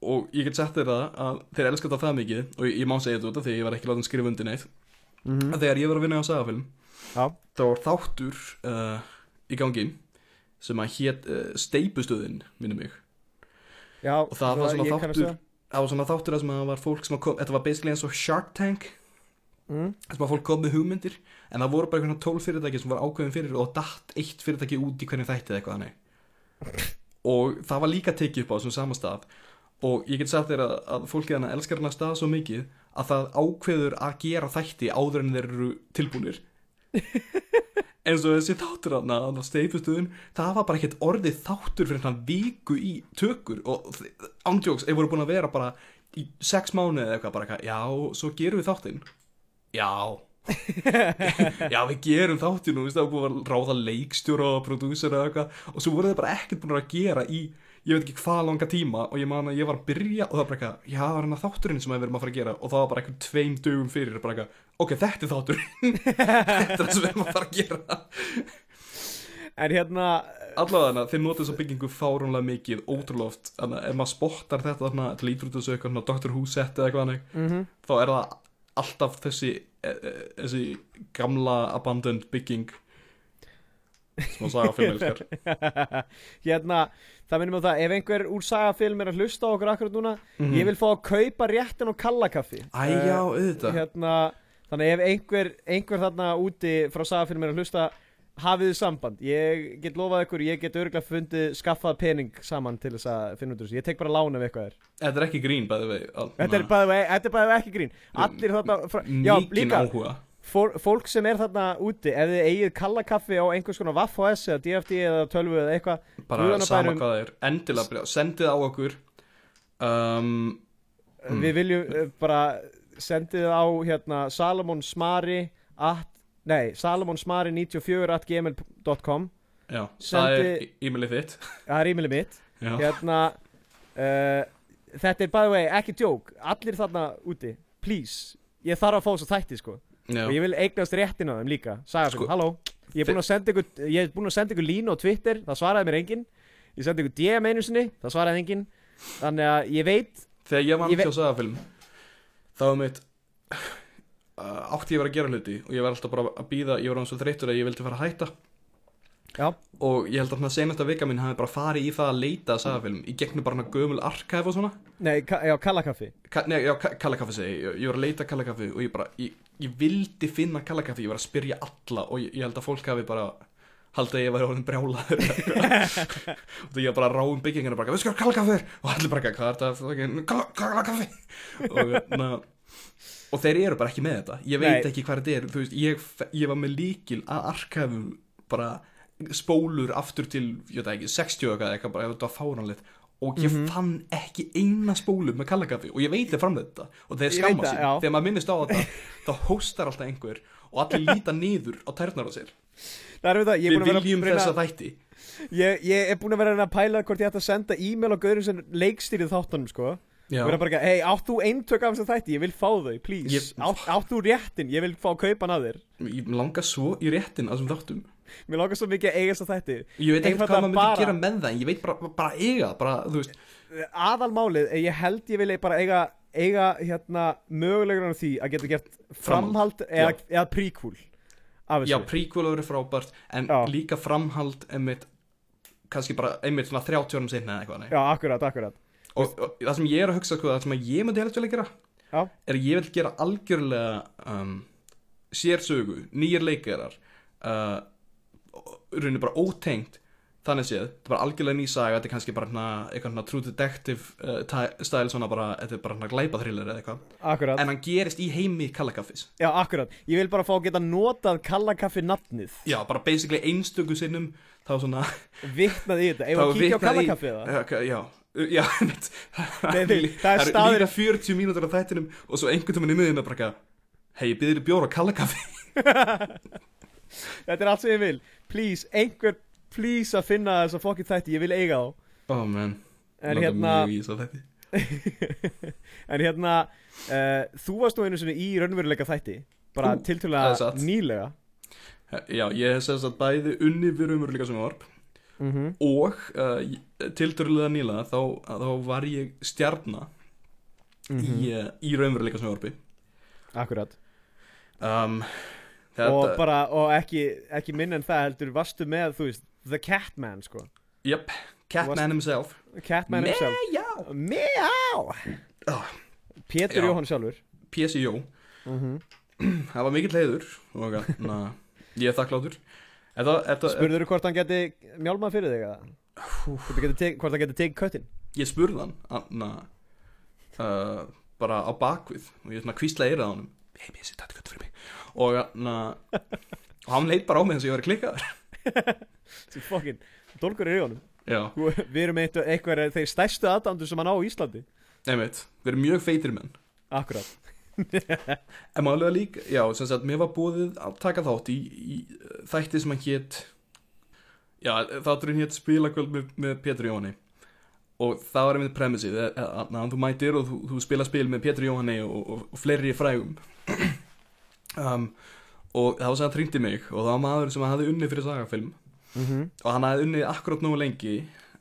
og ég get sett þér það að þeir elskar þetta það mikið og ég, ég má segja þetta að ég var ekki látið skrifa undir neitt. Mm að þegar ég var að vinna á sagafilm Já, þá var þáttur uh, í gangi sem að hét uh, steipustöðin minni mig. Já og það var svona þáttur það var svona þáttur að sem að var fólk sem að kom þetta var basically eins og Shark Tank. það. Mm. sem að fólk kom með hugmyndir en það voru bara einhvern tól fyrirtæki sem var ákveðin fyrir og datt eitt fyrirtæki út í hvernig þætti eða eitthvað þannig. Og það var líka tekið upp á þessum sama stað. Og ég get sagt þér að, að fólkið hana elskar hana stað svo mikið að það ákveður að gera þætti áður en þeir eru tilbúnir. Eins og þessi þáttur hana á steipustuðun, það var bara ekkert orðið þáttur fyrir hann viku í tökur og ándjóks, þeir voru búin að vera bara í sex mánuði eða eitthvað bara eitthvað, já, svo gerum við þáttinn já. Já, við gerum þáttinn og við stáðum búin að ráða leikstjóra og prodúsera og svo voru þeir bara ekkert búin að gera í ég veit ekki hvað langa tíma og ég man að ég var að byrja og það var bara eitthvað, já, það var hérna þátturinn sem við erum að fara að gera og það var bara eitthvað tveim dögum fyrir bara eitthvað, ok, þetta er þátturinn. Þetta er það sem við erum að fara að gera. En hérna allavega þeir nota þessa byggingu fáránlega mikið ótrúlega oft, að ef maður spottar þetta þarna til svona Dr. Who set eða eitthvað mm þá er það alltaf þessi, e, e, þessi gamla abandoned bygging sem að saga fyrir elskar Hérna, það minnum á það Ef einhver úr sagafilm er að hlusta á okkur akkurat núna Ég vil fá að kaupa réttin og kallakaffi Æ, já, auðvitað. Hérna, Þannig ef einhver, einhver þarna úti frá sagafilm er að hlusta hafið þið samband, ég get lofað ykkur ég get örgulega fundið skaffað pening saman til þess að finna út úr þessu, ég tek bara lán ef eitthvað er. Þetta er ekki grín, bæði við Þetta er bæðið bæðið ekki grín. Allir þarna, já líka Fólk sem er þarna úti, ef þið eigið kallakaffi á einhvers konar Vaff OS eða DFD eða 12 eða eitthvað Bara sama hvað það er, endilega sendið á okkur. Um, Mm. Við viljum uh, bara sendið á hérna Salomon Smari at, nei, Salomon Smari 94 at gmail.com Já, það er e-mailið þitt. Það er e-mailið mitt. Hérna uh, þetta er by the way ekki djók allir þarna úti, please. Ég þarf að fá þessu þætti sko. Já. og ég vil eignast réttin á þeim líka. Sagði Sko- halló, ég er búinn að senda ykkur línu á Twitter það svaraði mér enginn. Ég sendi ykkur DM einu sinni, það svaraði enginn. Þannig að ég veit Þegar ég vann Ég ve- hjá sagafilm þá var mitt átti ég að vera að gera hluti og ég var alltaf bara að býða ég var hann svo þreyttur að ég vildi fara að hætta. Já, og ég held að það senasta vika minn hafi bara farið í það að leita að sagafilm í gegnum bara gömul arkæf og svona. Nei, ka já, kallakaffi. Ka nei, já, ka kallakaffi segi ég, ég var að leita að kallakaffi og ég bara, ég, ég vildi finna kallakaffi, ég var að spyrja alla og ég, ég held að fólk hafi bara haldið að ég væri orðin brjálaður eða eitthvað. og því ég bara ráum byggingina bara, við sko kallakaffi og allir bara, hvað er þetta Kall- kallakaffi? Og, na, og þeir eru bara ekki með þetta ég veit Nei. ekki hvað þetta er veist, ég, ég var með líkil að arkæfum bara spólur aftur til, ég veit það ekki, 60 og eitthvað, ef þetta var fáránlegt og ég Mhm. fann ekki eina spólu með kallakaffi og ég veit þið fram þetta og þeir Ég veit skamma það, já. þegar maður minnist á þetta þá hóstar alltaf einhver og allir líta niður á tærnar á sér það er við það, ég við viljum reyna- þessa þætti ég, ég er búinn að vera að pæla hvort ég ætti að senda e-mail á gaurin sem leikstýrið þáttunum sko. Og vera bara ekki, hei, átt þú eintök af þess að þætti? Ég vil fá þau, please. Ég- átt, átt þú réttin, ég vil fá kaupan að þér. Ég langa svo í réttin að þessum þáttum. Mér langar svo mikið að eiga þess að þætti ég veit ekkert hvað maður myndi bara- gera með það ég veit bara, bara eiga, bara, aðalmálið, ég held ég vil bara eiga, eiga hérna mögulegur á því að geta gert framhald. eða, eða prequel af já, hefur verið frábært en Já. líka framhald einmitt, kannski bara einmitt svona 30 árum sinna eða eitthvað nei. já, akkurat, akkurat og, og það sem ég er að hugsa sko, það sem að ég myndi helst vilja gera Já. er að ég vil gera algjörlega um, sérsögu, nýjir leikarar uh, raunin bara ótengt þannig séð, þetta er bara algjörlega ný saga þetta er kannski bara hana, eitthvað hana true detective uh, style svona bara, þetta er bara hana glæpaþriller eða eitthvað. Akkurat, en hann gerist í heimi kallakaffis já, akkurat. Ég vil bara fá að geta notað kallakaffi nafnið. Já, bara basically einstöku sinnum þá svona vitnað í þetta, ef að kíkja á kallakaffi eða? Já, já, já. Nei, nei, það er staður- líka 40 mínútur á þættinum og svo einhvern tímann í miðinu bara eitthvað, hei, byrðir bjóra kallakaffi. Þetta er allt sem ég vil, please, einhver please að finna þess að fokkið þætti, ég vil eiga þá. Oh man, langar hérna mjög í þess að þætti. En hérna uh, þú varst nú einu sinni í raunveruleika þætti bara það er satt. nýlega. Já, ég hef sess að bæði unni við raunveruleika sem varp mm -hmm. og uh, tilturlega nýla þá, þá var ég stjarna í, uh, í raunveruleika sem varpi akkurat. Um, og þetta, bara, og ekki, ekki minn en það heldur varstu með, þú veist, The Catman sko, jöp, Catman himself. Catman himself. Já Meow! Ah. Pétur. Jóhann sjálfur. PSIO það var mikill heiður og na, ég er þakkláttur Spurður hvort hann geti mjálmað fyrir þig eða? Hvort það getur tekið köttin ég spurði hann anna, uh, bara á bakvið og ég svona kvíslaði eirað á honum. Hei, mér sé þetta gott fyrir mig. Og, anna, og hann leit bara á mig eins og ég var klikkaður. Þessi fokkin Dólkur er í honum Þú- Við erum eitt, eitthvað þeir stærstu aðdándur sem hann á Íslandi. Einmitt, við erum mjög feitir menn. Akkurat en málega líka, já, sem sagt, mér var búið að taka þátt í, í uh, þætti sem hann hétt já, þátturinn hétt spilakvöld með, með Pétur Jóhanni. Og það var einmitt premissið eh, að að þú mætir og þú, þú spila spil með Pétur Jóhanni og, og, og fleiri frægum. Um, og það var sem að tringdi mig og það var maður sem hafði unnið fyrir sagafilm. Mm -hmm. og hann hafði unnið akkurat nógu lengi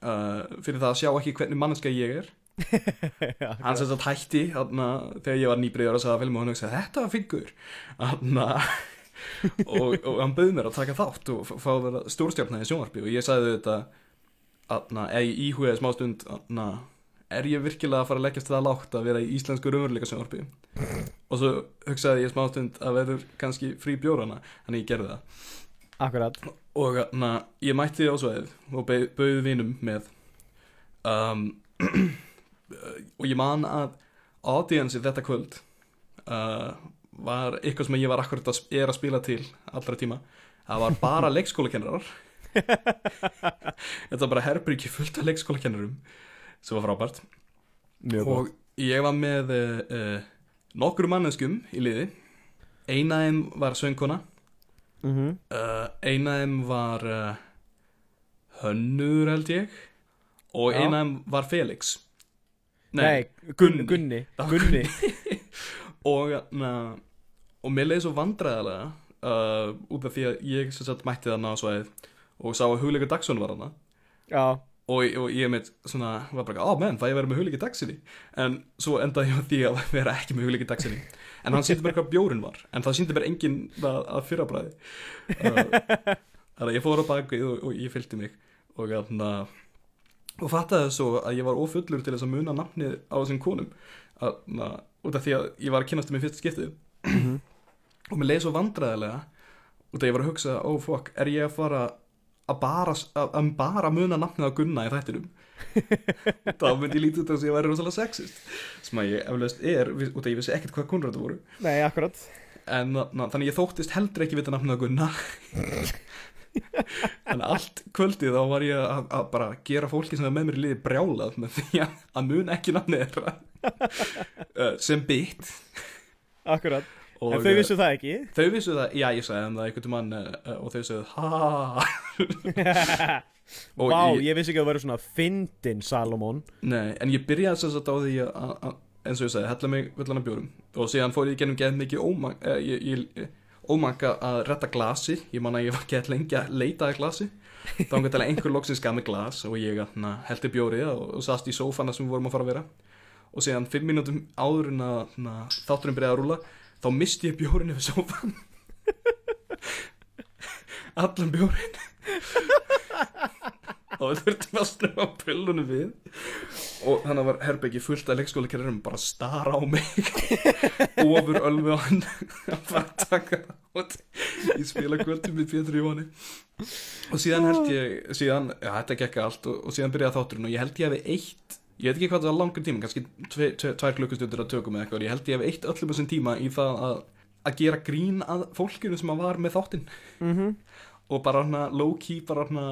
uh, fyrir það að sjá ekki hvernig manneska ég er hann sem hætti hana, þegar ég var nýbriður að sagða film og hann hugsaði þetta var fingur og, og hann bauð mér að taka þátt og fá að vera stórstjárna í sjónvarpi og ég sagði þetta eða ég íhugaði smá stund er ég virkilega að fara að leggjast það lágt að vera í íslensku raunveruleika sjónvarpi og svo hugsaði ég smá stund að verður kannski frí bjórana þannig ég gerði það. Akkurat. Og na, ég mætti á sveið og bauð vinum með um, og ég man að audiensi þetta kvöld uh, var eitthvað sem ég var akkurat að, er að spila til allra tíma. Það var bara leikskólakennarar. Þetta var bara herbyrgi fullt af leikskólakennarum sem var frábært. Mjög og ég var með uh, uh, nokkru manneskum í liði. Eina þeim var söngkona. Mm -hmm. uh, eina af þeim var uh, Hönnur held ég. Og Já. eina af þeim var Felix Nei, Gunni. Gunni. Gunni, og, na, og mér leiði svo vandræðalega uh, út af því að ég sem sagt mætti þarna á svæðið og sá að hugleikur Dagsson var þarna. Já, og, og ég mitt svona var bara, á menn, það ég verið með hugleikur Dagsinni en svo endaði ég á því að vera ekki með hugleikur Dagsinni en hann síndi mér hvað bjórin var. En það síndi mér engin að, að fyrrabræði uh, þannig að ég fór á bakið og, og ég fylgdi mig. Og hérna og fattaði svo að ég var ofullur til þess að muna nafnið á þessum konum. Að, na, út af því að ég var að kynast um í fyrsta skiptið. Og mér leiði svo vandræðilega út af ég var að hugsa, oh, fokk, er ég að fara að bara, að, að bara muna nafnið á Gunna í þættinum? Þá myndi ég lítið út af þess að ég væri rosalega sexist. Sem að ég eflaust er út af að ég vissi ekkert hvað konur þetta voru. Nei, akkurat. En na, þannig ég þóttist heldur ekki vita nafnið á Gunna en allt kvöldið þá var ég að, að bara gera fólki sem er með mér í liði brjálað með því að, að mun ekki nafnið þeirra. Uh, sem bit. Akkurat, og en þau vissu það ekki? þau vissu það, já ég sagði það einhvern mann uh, og þau sagði ha Vá, ég- ég vissi ekki að það væri svona fyndin Salomon. Nei, en ég byrjaði sem sagt á því að, að, að eins og ég sagði, hella mig villana bjórum. Og síðan fór ég gennum geð mikið ómak, eh, ég, ég, ómaka að retta glasi. Ég man að ég var gett lengi að leita að glasi. Þá hann gæti einhver loksins gaf mig glas og ég na, heldi bjórið og, og sast í sófana sem við vorum að fara að vera. Og síðan fimm mínútum áður en að na, þátturinn byrjaði að rúla þá misti ég bjórin yfir sófan allan bjórin og við þurftum að snöfa pillunum við. Og þannig var herbyggi fullt af leikskólakerrum bara að stara á mig. Ofur ölmu á hann. Að fara að taka þátt í spila kvöldum með Pétur Jóhanni og síðan held ég síðan, já þetta gekk allt og, og síðan byrjaði þátturinn og ég held ég hefði eitt ég veit ekki hvað það var langur tíma, kannski tve, tve, tvær klukkustundur að tökum eða eitthvað, ég held ég hefði eitt öllum þessum tíma í það að, að gera grín að fólkinu sem að var með þáttinn. Mm -hmm. og bara hana low key bara hana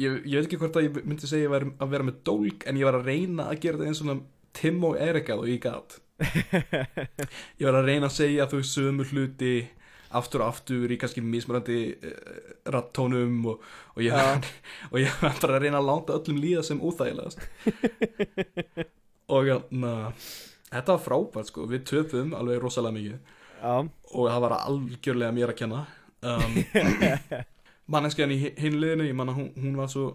ég, ég veit ekki hvort að ég myndi segja að, vera, að vera með dólk en ég var að reyna að gera þetta eins og Tim og Erika og ég gat. Ég var að reyna að segja þau sömu hluti aftur og aftur í kannski mismurandi uh, rattónum og, og, ég, ég var bara að reyna að láta öllum líða sem úþægilegast og na, þetta var frábært sko. Við töfum alveg rosalega mikið. Já, og það var algjörlega mér að kenna. Um, manneskjan í hinn liðinu ég manna hún, hún var svo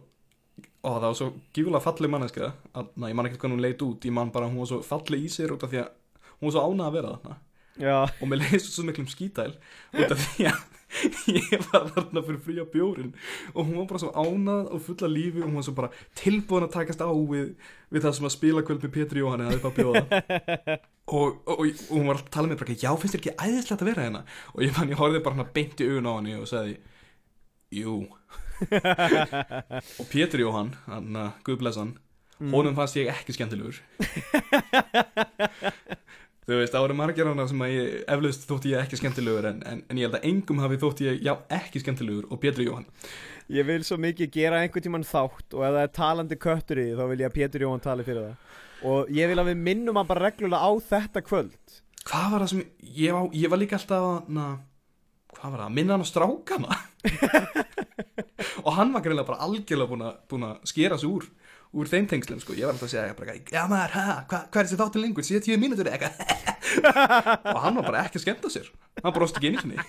ó, það var svo gífulega falleg manneska að, na, ég man ekki hvernig hún leit út ég man bara hún var svo falleg í sér út af því að hún var svo ánað að vera þarna. Já, og mér leiði svo miklum skítæl út af því að ég var þarna fyrir frí á bjórin og hún var bara svo ánað og fulla lífi og hún var svo bara tilbúin að takast á við, við það sem að spila kvöld með Pétur Jóhanni að upp að bjóða. Og, og, og, og hún var að tala með bara já finnst þér ekki æðislegt að vera hérna? Og ég man ég horfði bara beint í augun á henni og sagði jú. Og Pétur Jóhann, hann að Guðblesan Mm. honum fannst ég ekki skemmtilegur. Þú veist, það voru margir hana sem að ég eflaust þótti ég ekki skemmtilegur en, en, en ég held að engum hafi þótti ég já, ekki skemmtilegur og Pétur Jóhann. Ég vil svo mikið gera einhvern tímann þátt og ef það er talandi köttur í þá vil ég að Pétur Jóhann tali fyrir það. Og ég vil að við minnum hann bara reglulega á þetta kvöld. Hvað var það sem, ég, var- ég var líka alltaf að, hvað var það, minna hann á strákana. Og hann var greinlega bara algjörlega búin að, skera sig úr úr þeim tengslum sko, ég var alltaf að segja bara, já maður, ha, hva, hvað er þessi þáttin lengur? 70 mínútur eða eitthvað. Og hann var bara ekki að skemmta sér. Hann brosti ekki einu sinni.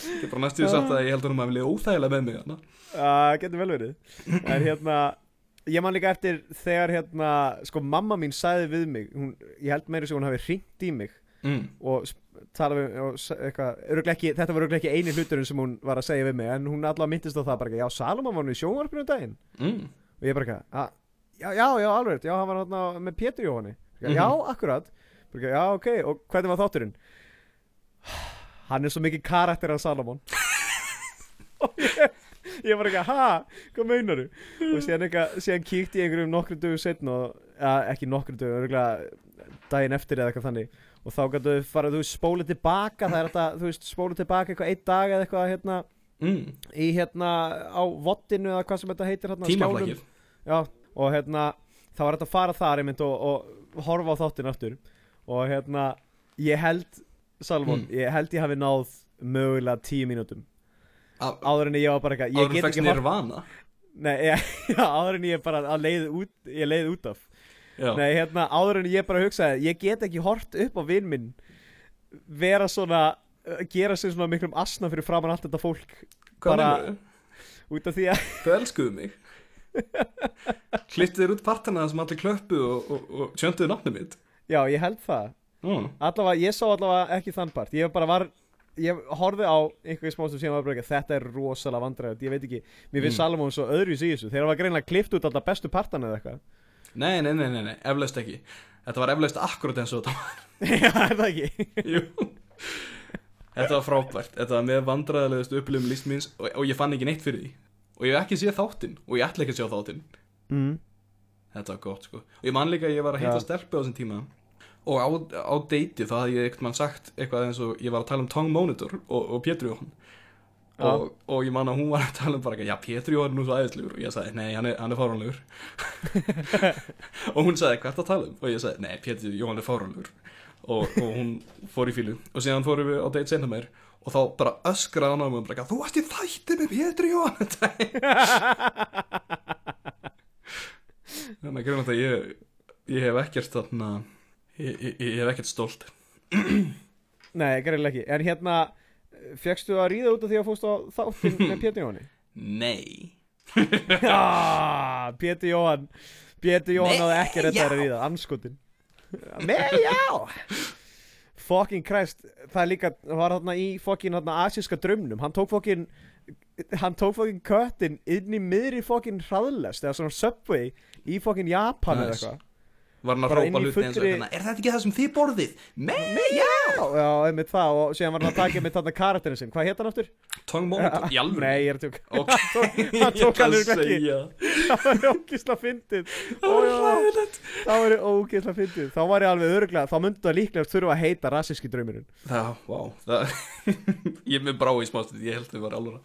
Ég er bara næstu því satt að ég held að hann að vilja óþægilega með mig. Það getur vel verið. En hérna Ég man líka eftir þegar hérna Sko mamma mín sagði við mig hún, Ég held meira sem hún hafi hringt í mig mm. Og talað við og, eitthvað, ekki, Þetta var örugglega ekki eini hluturinn sem hún var að segja við mig En hún allavega myndist á það bara ekki, Já, Salomon var nú í sjónvarpinu um daginn Mm. Og ég bara ekki, "Ah, já, já, já, alveg Já, hann var hérna með Pétur Jóhanni Mhm. Já, akkurat bara, Já, ok, og hvernig var þátturinn? Hann er svo mikið karakter af Salomon Og ég, ég var ekki, ha, hvað meinaru? Og síðan, síðan kíkti ég einhverjum nokkru dögum setn og, ja, ekki nokkru dögum, örgulega daginn eftir eða eitthvað þannig og þá gætu við farið, þú veist, spólið tilbaka það er þetta, þú veist, spólið tilbaka eitthvað einn dag eða eitthvað hérna, Mm. í hérna á vottinu eða hvað sem þetta heitir hérna, tímaflækið Já, og hérna þá var þetta að fara þar einmitt og, og horfa á þáttin aftur. Og hérna ég held, Salomon, Mm. ég held ég hafi náð mögulega tíu mínútum. Á- áður en ég var bara eitthvað, áður get fækst ekki nýr vana Nei, ég, já, áður en ég bara að leið út, ég leið út af já. Nei, hérna, áður en ég bara hugsaði Ég get ekki hort upp á vinn minn Vera svona uh, Gera sig svona miklum asna fyrir framan allt þetta fólk. Hvað bara- bara... Út af því að Þau elskuðu mig. Klipptu þér út partana sem allir klöppu og, og, og tjönduðu nafnum mitt. Já, ég held það. Mm. Allavega, ég sá allavega ekki þann part. Ég bara var Ég horfði á einhverju smástum síðan ekki Þetta er rosalega vandræðið Ég veit ekki. Mér finnst Mm. Salomon svo öðruvísi í þessu. Þegar var greinlega klift út alltaf bestu partana eða eitthvað Nei, nei, nei, nei, nei, eflaust ekki. Þetta var eflaust akkurat eins og þetta var. Já, er það ekki? Jú. Þetta var frábært. Þetta var með vandræðalegust upplifum list míns og, og ég fann ekki neitt fyrir því. Og ég hef ekki séð þáttinn Og ég ætla ekki að sjá þáttinn. Mm. Þetta var gott sko. Og ég man líka að ég var að hitta Já. stelpu á þessum tíma. Og á, á deiti þá hafði ég eitthvað mann sagt Eitthvað eins og ég var að tala um Tong Monitor Og, og Pétur Jóhann. Og, og ég man að hún var að tala um bara Já, Pétur Jóhann er nú svo æðislegur. Og ég sagði, nei, hann er, hann er fáránlegur. Og hún sagði, er það að tala um? Og ég sagði, nei, Pétur Jóhann er fáránlegur. Og, og hún fór í fílu Og síðan fórum við á date senna meir Og þá bara öskraði hann á mig og bara, Þú varst í þætti með Pétur Jóhann. Þannig að grunna þetta ég, ég hef ekkert þarna ég, ég, ég hef ekkert stolt. Nei, greinlega ekki. En hérna Fjöxtu að ríða út af því að fórst á þáttinn með Pétur Jóhanni? Nei. Já, Pétur Jóhann. Pétur Jóhann náði ekki þetta að ríða, anskotin Nei, já. Fucking Christ. Það líka, var þarna í fucking þarna asíska drömnum Hann tók fucking Hann tók fucking köttin inn í miðri fucking hraðlest Eða svona subway Í fucking Japan eða Nice. eitthvað Var hann að hrópa inn í hluti eins og hérna Er þetta ekki það sem þið borðið? Nei, já! Já, já, einmitt það Og síðan var hann að taka með þarna karakterin sinn. Hvað hétt hann aftur? Tong Monitor, í alvöru Nei, ég er að tjóka Ok, hann tók alveg ætla að ekki. Það var ógisla fyndið. Já. Það var ógisla fyndið. Þá var ég alveg öruglega Þá myndi það líklega þurfa að heita rassíski draumurinn. Það, vá. Það, Ég með brá í smástund Ég held þau var alveg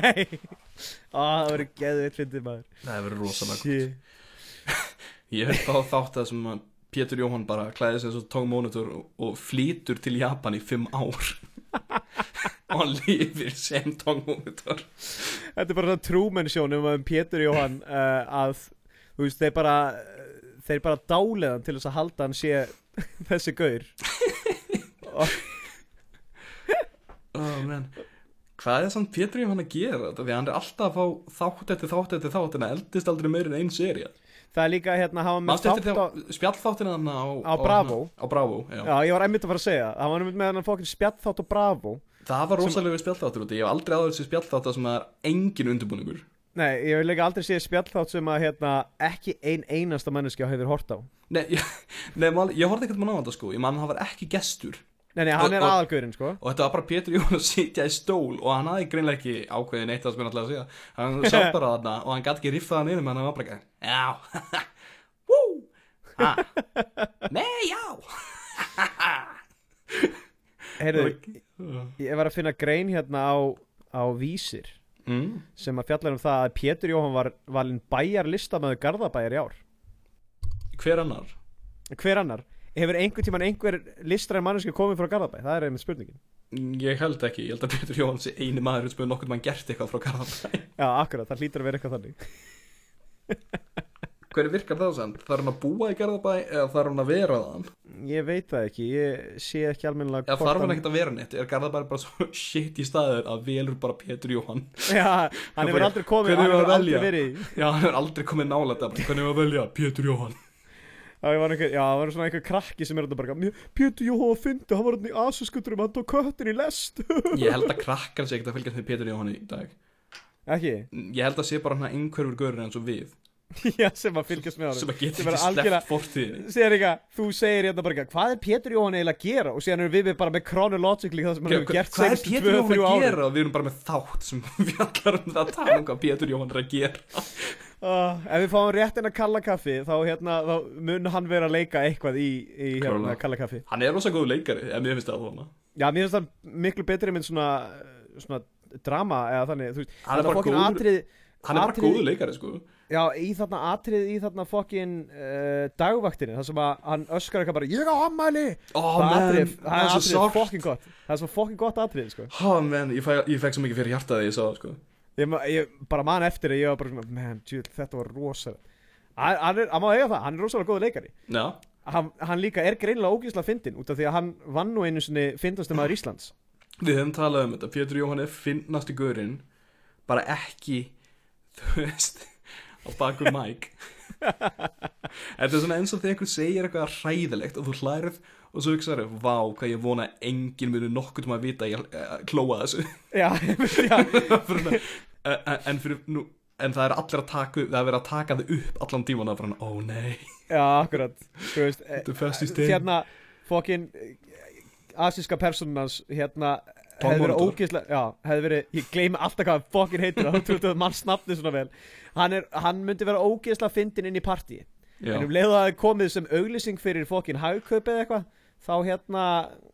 Nei. Það verið geðveitt fyndið maður Það. Ég hef þá þátt að sem að Pétur Jóhann bara klæði sig eins og Tong Monitor og, og flýtur til Japan í fimm ár og hann lifir sem Tong Monitor Þetta er bara Truman Show um Pétur Jóhann uh, að þú veist þeir bara þeir bara dáleðan til þess að halda hann sé þessi gaur og, oh, man. Hvað er samt Pétur Jóhann að gera? Því að hann er alltaf að fá þátt eftir þátt eftir þátt en það eldist aldrei meir en ein seria það er líka hérna hafa með þátt á þegar spjallþáttina hann á, Á Bravo? Á Bravo, já. Já, ég var einmitt að fara að segja Það. Var einmitt með hann fokkin spjallþátt og bravo. Það var rosalega spjallþáttur út Ég hef aldrei áður þessi spjallþátt sem það er engin undirbúningur. Nei, ég vil líka aldrei sé spjallþátt sem að hérna, ekki ein einasta manneskja hefur hort á. Nei, ég, nei mál, ég horfði ekkert mann á þetta sko. Ég mann hann var ekki gestur Nei, nei, hann Og- er aðalgurinn, sko og þetta var bara Pétur Jón að sitja í stól og hann hafði greinlega ekki ákveðið neitt það sem hann ætlaði að segja hann satt bara þarna og hann gæti ekki riffað hann inn en hann var bara ekki já Wú! Ha. nei já Heyrðu, ég var að finna grein hérna á, á Vísir mm. sem að fjallar um það að Pétur Jóhann var valinn bæjar listamöðu Garðabæjar í ár hver annar Hver annar? Hefur einhvern tímann einhver listræn manneski komið frá Garðabæ? Það er einmitt spurningin ég held ekki, ég held að Pétur Jón sé eini maður sem hefur nokkuð mann gert eitthvað frá Garðabæ Já, akkurat, það hlýtur að vera eitthvað þannig hvernig virkar það sann? þarf hann að búa í Garðabæ eða þarf hann að vera þann? Ég veit það ekki, ég sé ekki almennilega eða þarf hann ekkert að vera neitt? er Garðabæ bara svo shit í staður að velur bara Pétur Jóhann Já, hann hefur aldrei komið, hann hefur aldrei verið já, hann hefur aldrei komið nála þetta hvernig var að velja? Pétur Jóhann Ég var einhver, já, það var svona einhver krakki sem er þetta bara "Mér- Pétur Jóhann fyndi, hann var hann í asuskuturum hann tók köttin í lest. Ég held að krakkar sé ekkert að fylgjast með Pétur Jóhann í dag. Ekki? Ég held að sé bara hann einhverfur görur eins og við. Já, sem að fylgjast með sem honum að geta Sem er ekki sleppt fortíðinni. Sér eitthvað, þú segir hérna bara eitthvað, Hvað er Pétur Jóhann eiginlega að gera? Og síðan erum við bara með chronologically það sem hann hefur gert Hvað er að með að er að Uh, ef við fáum rétt en að kalla kaffi þá, hérna, þá mun hann vera að leika eitthvað í, í hérna, kalla kaffi. Hann er rosa góð leikari, en mér finnst það þarna Já, mér finnst það miklu betri mynd svona, svona drama eða þannig veist, Hann er bara fucking góður- atrið, Hann er bara Atriði- góð leikari sko. Já, í þarna atrið í þarna fokkin uh, dagvaktinni þar sem að hann öskar eitthvað bara Ég á ammæli Ó, Það menn, atrið, það er er svo atrið fokkin gott. Það er svo fokkin gott atrið, sko. Há, menn, ég, ég fekk svo mikið fyrir hjartaði ég sá það sko Ég, ég bara man eftir að ég var bara svona Man, djúl, þetta var rosalega Hann er, hann má eiga það, hann er rosalega góður leikari. Já, hann, hann líka er greinilega ógísla fyndin út af því að hann vann nú einu sinni fyndastum maður Íslands. Við höfum talað um þetta Pétur Jóhann er finnasti gaurinn bara ekki þú veist á baku mæk Þetta er svona eins og þegar einhver segir eitthvað hræðilegt og þú hlærið og svo hugsaður, vá, hvað ég vona að enginn muni nokkuð um að vita að ég uh, klóa þessu. Já, já, uh, uh, en, fyrir, nú, en það er allir að taka það er verið að taka þau upp allan tíman að bara, ó nei, já, akkurat. Þú veist, eh, er stein. hérna fokkin asíska personans hérna hefði verið ógeðslega já, hefði verið, ég gleymi alltaf hvað fokkin heitir það, þú veist að mann snabni svona vel. Hann, er, hann myndi vera ógeðslega fyndin inn í partí Já, en um leið og það er komið sem auglýsing fyrir fokkin hagkaup eða eitthvað þá hérna,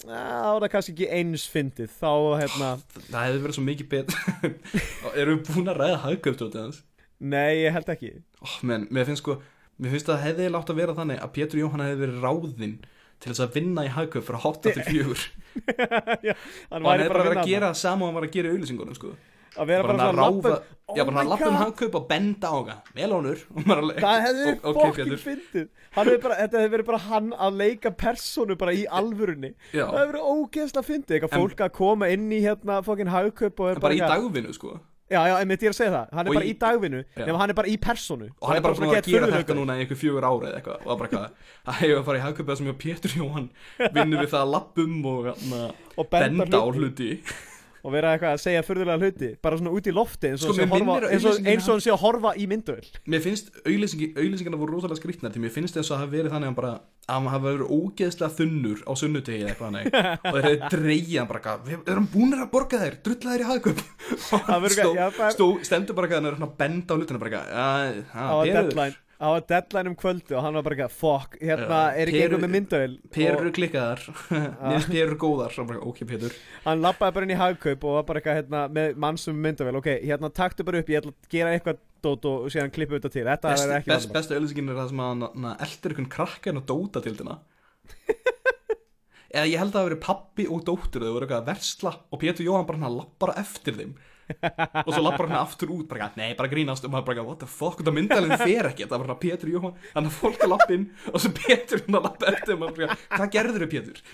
þá er það kannski ekki eins fyndið, þá hérna það hefði verið svo mikið betur Erum við búin að ræða hagkaupt hans? nei, ég held ekki. Oh, men, mér finnst sko Mér finnst að það hefði látt að vera þannig að Pétur Jóhann hefði verið ráðinn til þess að vinna í hagkaup frá 8 til 4 og hann hefði bara verið vinna að gera það sama og hann var að gera í auðlýsingunum sko. Að vera bara, bara svona hann ráfa Oh já, bara hann að lappa um og benda á það melónur Það hefði verið ok, fokkin fyndið. Hann bara, Þetta hefði verið bara hann að leika personu bara í alvörunni. Já, Það hefði verið ógeðslega fyndið. Eitthvað En- fólk að koma inn í hérna fokkin hagkaup og er bara í eitthvað- dagvinnu sko. Já, já, einmitt ég er að segja það. Hann er Og bara í- í dagvinnu. Nefnum hann er bara í personu og hann er bara svona að gera þetta núna í einhver fjögur ára eða eitthvað. Og það bara eitthvað að hefur að fara í hagkaupið sem ég og Pétur Jóhann vinnur við það að lappum og hana, Og benda, benda á hluti Og vera eitthvað að segja furðulega hluti Bara svona út í lofti eins og Sko, hann sé að horfa- að að í mynduvel Mér finnst auglýsingi, auglýsingarna voru rosalega skrýtnar því mér finnst þess að það hafi verið þannig að hann bara að hann hafi verið ógeðslega þunnur á sunnudegi eða eitthvað hannig og þeir hefði hann bara við erum búinir að borga þær? Drulla þær í hagkaup. Og stó, stó, stendur bara hann að benda á hlutinu bara eitthvað "Já, Á já, að perur, deadline Á að deadline um kvöldu Og hann var bara eitthvað Fuck, hérna Já, er ekki einhver með mynduvel perur eru klikkaðar. Finnst perur góðar. Og bara, ok Pétur. Hann lappaði bara inn í hagkaup og var bara eitthvað hérna, með mann sem myndavel ok, hérna taktu bara upp, ég ætla að gera eitthvað dót og síðan klippa þetta til, þetta Best, er ekki best, besta auglýsingin er það sem að hann- hann eldir einhvern krakka inn á dóta til þina eða ég held að það hafi verið pappi og dóttur þau voru eitthvað að versla og Pétur Jóhann bara hann lappar eftir þeim og svo lappar hann aftur út bara, nei, bara grínast. Og maður bara, what the fuck, þetta myndalinn fer ekki. Það var bara Pétur Jóhann, þannig að fólk að lappa inn og svo Pétur hann að lappa eftir og maður bara, hvað gerður þau Pétur?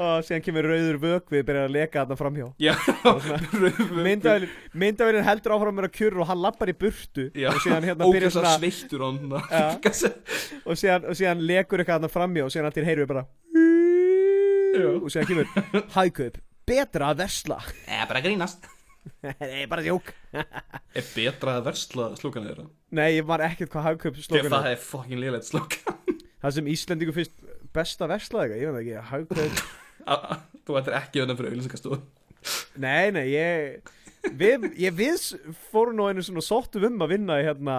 og síðan kemur rauður vökvi byrjar að leka þarna framhjá. Já, myndavélin, myndavélin heldur áfram að vera kjur og hann lappar í burtu. Já, og síðan hérna byrjar svona sveittur og hann. Já. og síðan, og síðan lekur eitthvað þarna framhjá og síðan allir við bara Já. og síðan kemur hagkaup, betra að versla. Eða bara grínast nei, bara sjók er betra að versla slúkanir þeirra? Nei, ég var ekkert hvað hagkaup slókan það er. fucking liðlegt slúkan. Það sem Íslendingu finnst best að versla eitthvað, ég veit það ekki, hagkaup Þú ættir ekki vinna fyrir auðlýsingastofu Nei, nei, ég Við, ég, við s- fórum nú einu svona sóttum um að vinna hérna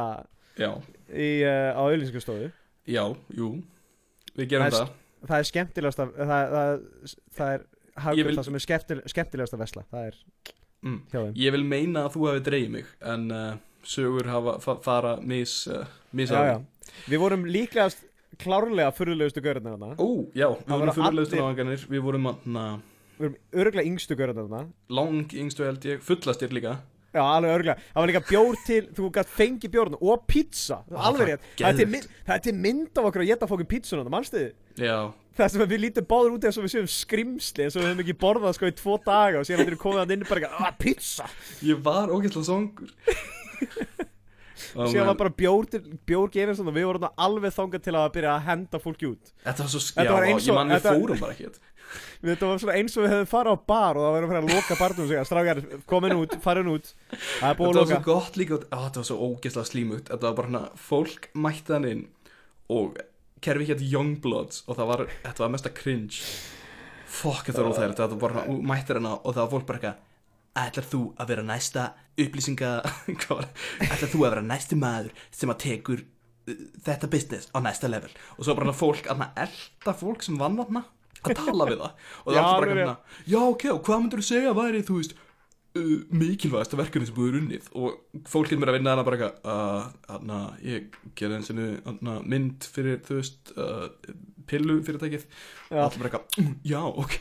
Já, í, uh, á auðlýsingastofu já, jú. Við gerum Það er það, Það er skemmtilegast að það, það, það er vil- það sem er skemmtil, skemmtilegast að vesla Það er Mm. Ég vil meina að þú hefði dreigið mig En uh, sögur hafa, fa fara mis, uh, mis Já, já. Við vorum líklegast klárlega furðulegustu görðarna þarna. Ó, já, við Það vorum voru fyrirlegustu náðanganir Við vorum örglega yngstu görðarna þarna. Lang yngstu held ég. Fullastir líka. Já, alveg örglega Það var líka bjór til, þú gætt fengi bjórna og pizza. Það Á, Alveg það rétt. Það er til mynd- það af okkur að geta fókin pizzuna Það mannstu þið? Já, Það sem að við lítum báður út eins og við séum skrimsli eins og við höfum ekki borðað sko í tvo daga og síðan við komið að inn bara eitthvað, að pizza. Ég var ógæslega songur Ó, síðan var bara bjór, bjór gefins og við vorum alveg þangað til að byrja að henda fólki út. Þetta var svo, var eins ég og- man við fórum bara ekkert. Þetta var svona eins og við hefðum farið á bar og það var að fara að loka barnum og segja strákar, komin út, farin út. Er Þetta að var svo gott líka á, Þetta var svo ógeðslega slímugt. Þetta var bara hérna Fólk mætti hann inn Og kerfi hétt Youngbloods Og það var Þetta var mesta cringe. Fokk þetta var óþægilegt. Þetta var bara Mættir hana Og það var fólk bara eitthvað Ætlar þú að vera næsta upplýsinga Hvað Ætlar þú að vera næsti maður Sem að tekur uh, Þetta business á næsta level? Og svo bara hérna fólk Að elda fólk sem vann þarna Að tala við það. Og það var bara hérna Já ok Og hvað myndur þú segja væri þú veist mikilvægasta verkefni sem búið unnið og fólk getur mér að vinna hana bara eitthvað uh, hana, ég gerði eins og mynd fyrir, þú veist uh, pillu fyrirtækið og allir bara eitthvað, "Mm, já, ok.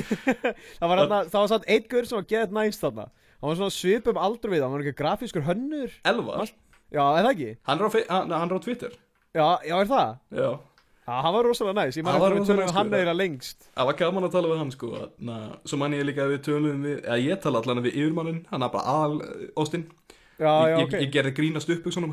Það var, þarna, það var samt einn gaur sem var geðið næst þarna. Hann var svona svipum aldur við hann var ekki grafískur hönnur. Elvar, já, er það ekki? hann er á, hann er á Twitter. Já, já, er það? já, hann var rosalega næst ég man að við tölum um hann eða lengst. Það var gaman að tala við hann sko. Na, svo man ég líka að við tölum við eða ég tala allan við yfirmannin, hann er bara al Austin, já, ég, já, ég, ok. ég gerði grínast upp svona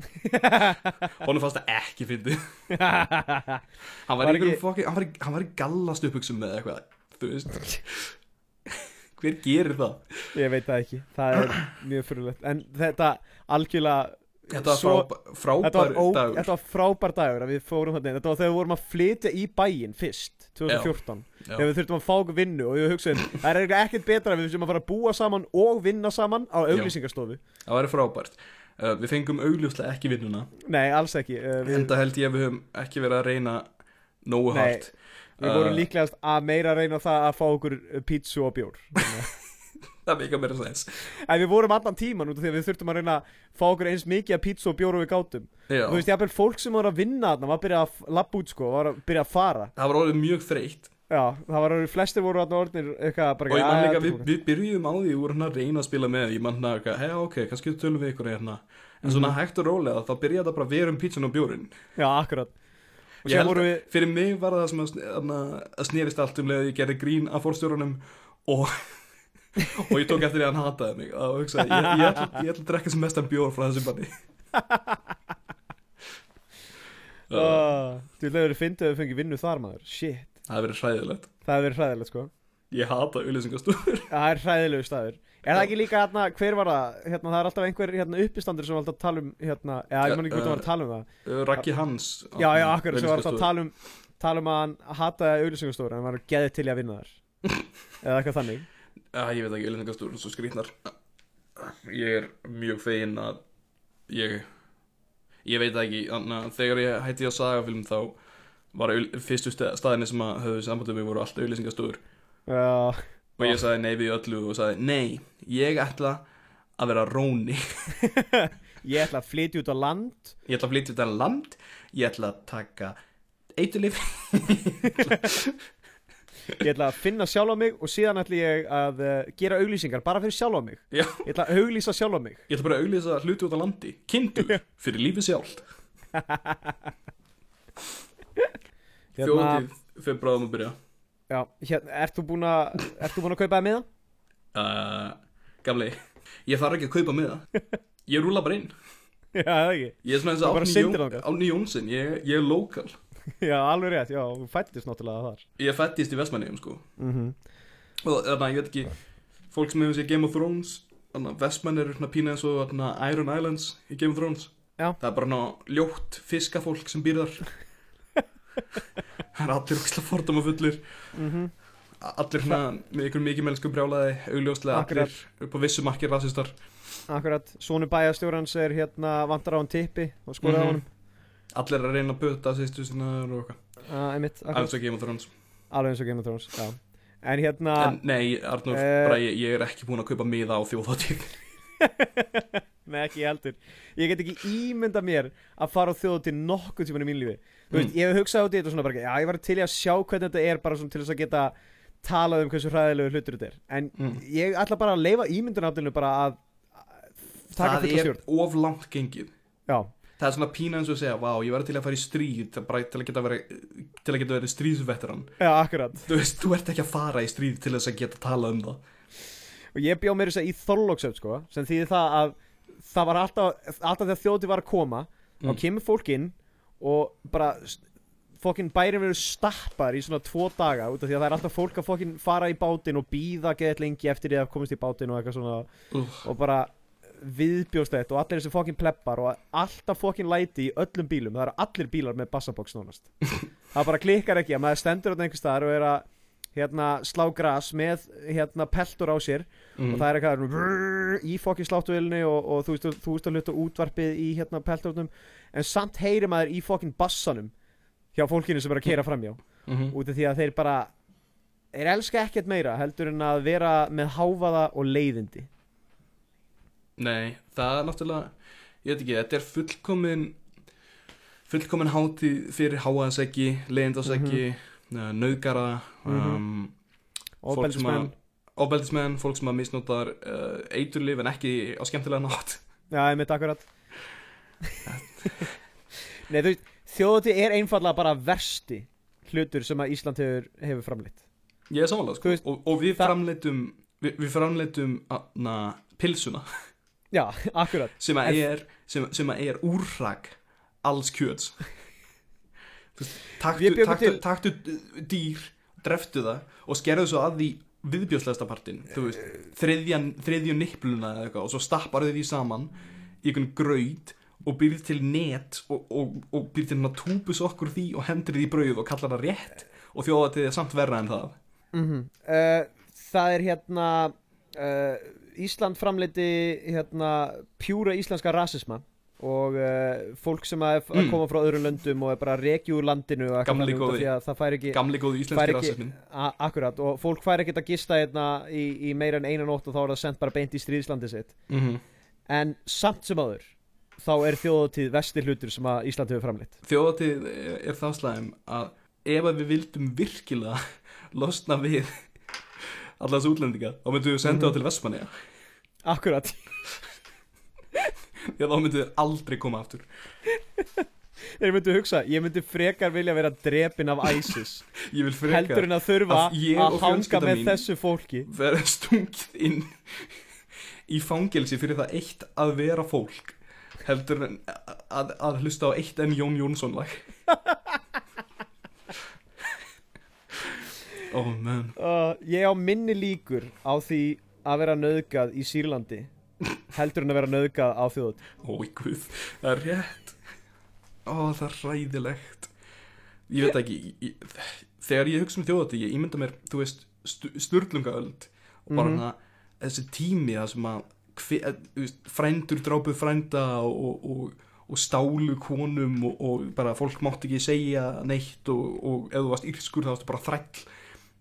honum fannst það ekki fyndi hann var, Var var ekki- í- hann var í gallast upphugsum með eitthvað þú veist. Hver gerir það? Ég veit það ekki, það er mjög fyrirlegt en þetta algjörlega þetta var svo- frábær, þetta var, frábær dagur. þetta var frábær dagur að við fórum þarna þetta var þegar við vorum að flytja í bæinn fyrst 2014 Já. þegar við þurftum að fá okkur vinnu og ég hugsaði það er eiginlega ekkert betra við þurfum að fara að búa saman og vinna saman á auglýsingastofu. Það væri frábært. Uh, við fengum augljóslega ekki vinnuna. Nei, alls ekki uh, við, enda held ég að við höfum ekki verið að reyna nógu hart. við vorum Uh, líklegast að meira reyna það að fá okkur pítsu og bjór það er ekki meira sæns en við vorum allan tíman út af því að við þurftum að reyna að fá okkur eins mikið að pítsu og bjór og við gátum. Já. þú veist, ég hafði fólk sem var að vinna þarna var að byrja að lappa út sko, var að byrja að fara. Það var orðið mjög þreytt. Já, það var að flestir voru þarna orðnir eitthvað bara og ég man "Jæja, líka, við, tilbúin." við byrjuðum á því við vorum hérna að reyna að spila með ég man hérna, hei ok, kannski tölum við ykkur hérna. En svona hægt og rólega þá byrjaði það bara að vera um pítsun og bjórin Já, akkurat. Og Ég sér held voru að við fyrir mig var það sem að, þarna, að snerist allt um leið að ég gerði grín af fórstjórunum og, og ég tók eftir því að hann hataði mig. Og hugsaði, ég, ég, ætla, ég ætla að drekka sem mestan bjór frá þessum banni uh, uh, Þú leður fyndið að við fengið vinnu þar maður. Shit, Það hefur verið hræðilegt. Það hefur verið hræðilegt sko. Ég hata auðlýsingastúður Það er hræðilegu staður. Er það ekki líka hérna, hver var það? Hérna, það er alltaf einhver hérna, uppistandur sem var alltaf að tala um hérna, Já, ég man ekki hvort það var að tala um það. Raggi Hans Já, já, akkurat, sem var alltaf að tala um tala um að hann hataði auðlýsingastofur en var geðið til í að vinna þar. Eða eitthvað þannig Já, ég veit ekki, auðlýsingastúður svo skrýtnar. Ég er mjög fegin að ég ég veit ekki, þannig að þegar ég hætti á sagafilm þá var fyrstu stað- staðinni sem að höfðu sambandum voru allt auðlýsingastúður Já, og ég sagði nei við öllu og sagði nei, ég ætla að vera róni. Ég ætla að flytja út á land. Ég ætla að flytja þetta land. Ég ætla að taka eitulif Ég ætla að finna sjálfa mig og síðan ætla ég að uh, gera auglýsingar bara fyrir sjálfa mig. Já. Ég ætla að auglýsa sjálfa mig. Ég ætla bara að auglýsa hluti út á landi. Kindur fyrir lífið sjálft. Hérna, þjóðatíð fyrir bráðum að byrja. Já, hérna, ert þú búin að Ert þú búin að kaupa það miða? uh, gamli, ég þarf ekki að kaupa með það ég rúla bara inn. Já, það ekki. Ég er svona eins og. Árni Jónsson ég, ég er lokal Já, alveg rétt, já, þú fættist náttúrulega þar. Ég fættist í Vestmanniðum sko. Mm -hmm. og þannig að ég veit ekki fólk sem hefur séð Game of Thrones Vestmann eru svona pína eins og þarna Iron Islands í Game of Thrones. Já. það er bara ná ljótt fiskafólk sem býr þar. Það er allir ókslega fordóma fullir mm allir hérna með ykkur mikið mennsku brjálaði augljóslega Akkurat. allir upp á vissu markir rasistar. Akkurat, Sónu bæjastjórans er hérna vantar á hann tippi og skoraði á Mhm. honum allir að reyna að böta sýstu sinna og eitthvað. Uh, alls að Game of Thrones. Alveg eins og Game of Thrones já. En hérna en nei Arnur, Eh. bara ég, ég er ekki búin að kaupa miða á þjóðhátíð. Nei, ekki heldur. Ég get ekki ímynda mér að fara á þjóðu til nokkuð tímann í mín lífi. Þú veist, Mm. ég hef hugsað í þetta svona bara Já, ég var til að sjá hvernig þetta er bara svona til þess að geta talað um hversu hræðilegu hlutur þetta er. En Mm. ég ætla bara að leifa ímyndunaflinu bara að að taka það fulla er stjórn það er svona pína eins og segja vá, ég var til að fara í stríð bara, til að geta verið verið stríðsvetteran já, akkurat þú veist, þú ert ekki að fara í stríð til þess að geta talað um það Og ég bjó mér þess að í Þorlóksöf sko Sem þýði það að það var alltaf Alltaf þegar þjóti var að koma Mm. Þá kemur fólk inn og bara fokkin bærin verður stappar í svona tvo daga út af því að það er alltaf fólk að fokkin fara í bátinn og býða geðt lengi eftir því að komast í bátinn og eitthvað svona Úff. og bara viðbjóðslegt og allir þessi fokkin pleppar og alltaf fokkin læti í öllum bílum. Það eru allir bílar með bassabox nánast. Það bara klikkar ekki að maður stendur á einhver staðar og er að hérna, slá gras með hérna, peltur á sér mm. og það er eitthvað vrrr, í fokkin sláttuvilni og, og þú veist þú veist að hluta útvarpið í hérna pelturnum en samt heyri maður í fokkin bassanum hjá fólkinu sem er að keira framjá mm út af því að þeir bara þeir elska ekkert meira heldur en að vera með háfaða og leiðindi nei, það er náttúrulega ég veit ekki, þetta er fullkomin fullkomin hátíð fyrir háaðseggi, leiðindaseggi mm Mhm. nöðgara Mhm. um, og Fólk sem beldismenn ofbeldismenn, fólk sem að misnotar uh, eiturlif en ekki á skemmtilega nátt já, ég mitt akkurat. Nei, þú veist, þjóðati er einfallega bara versti hlutur sem að Ísland hefur, hefur framleitt. Ég er samanlega sko. veist, og, og við framleitum við, við framleitum na, pilsuna Já, akkurat. Sem að er að er úrrak alls kjöts. Taktu, taktu, taktu uh, dýr dreftu það og skerðu svo að því viðbjóðslegasta partin þriðju nippluna eða eitthvað og svo stappar þau því saman í einhvern graut og býrð til net og, og, og býrð til hérna túbus okkur því og hendur því í brauð og kallar það rétt og þjóða til það samt verra en það. Mm Það er hérna uh, Ísland framleiti hérna pjúra íslenska rasisma og uh, fólk sem að, að Mm. koma frá öðrum löndum og er bara rekju úr landinu Gamli góði. að ekki gamli Fær íslenski rasismin akkurat og fólk fær ekkert að gista hérna í, í meira en eina nótt og þá er það sendt bara beint í stríðslandi sitt mm -hmm. en samt sem áður þá er þjóðatíð vestir hlutur sem að Ísland hefur framleitt þjóðatíð er, það slæm að ef að við vildum virkilega losna við allas útlendinga þá myndum við senda Mhm. það til Vestmanniða akkurat. Að þá myndum við aldrei koma aftur. Þeir myndu hugsa ég myndi frekar vilja vera drepin af ISIS. Ég vil heldur frekar en að þurfa að að hanga með þessu fólki. vera stungið inn í fangelsi fyrir það eitt að vera fólk heldur en að, að, að hlusta á eitt en Jón Jónsson lag oh uh, ég á minni líkur á því að vera nöðgað í Sýrlandi heldur en að vera nöðgað á þjóðat Ói guð, það er rétt. Ó, það er ræðilegt Ég veit ekki ég, Þegar ég hugsa um þjóðati Ég ímynda mér, þú veist, stu, sturlungaöld Og bara Mhm. hana, þessi tími Það sem að hve, eh, þú veist, Frændur drápuð frænda Og, og, og stálu konum og, og bara fólk mátti ekki segja neitt Og, og ef þú varst írskur þá varstu bara þræll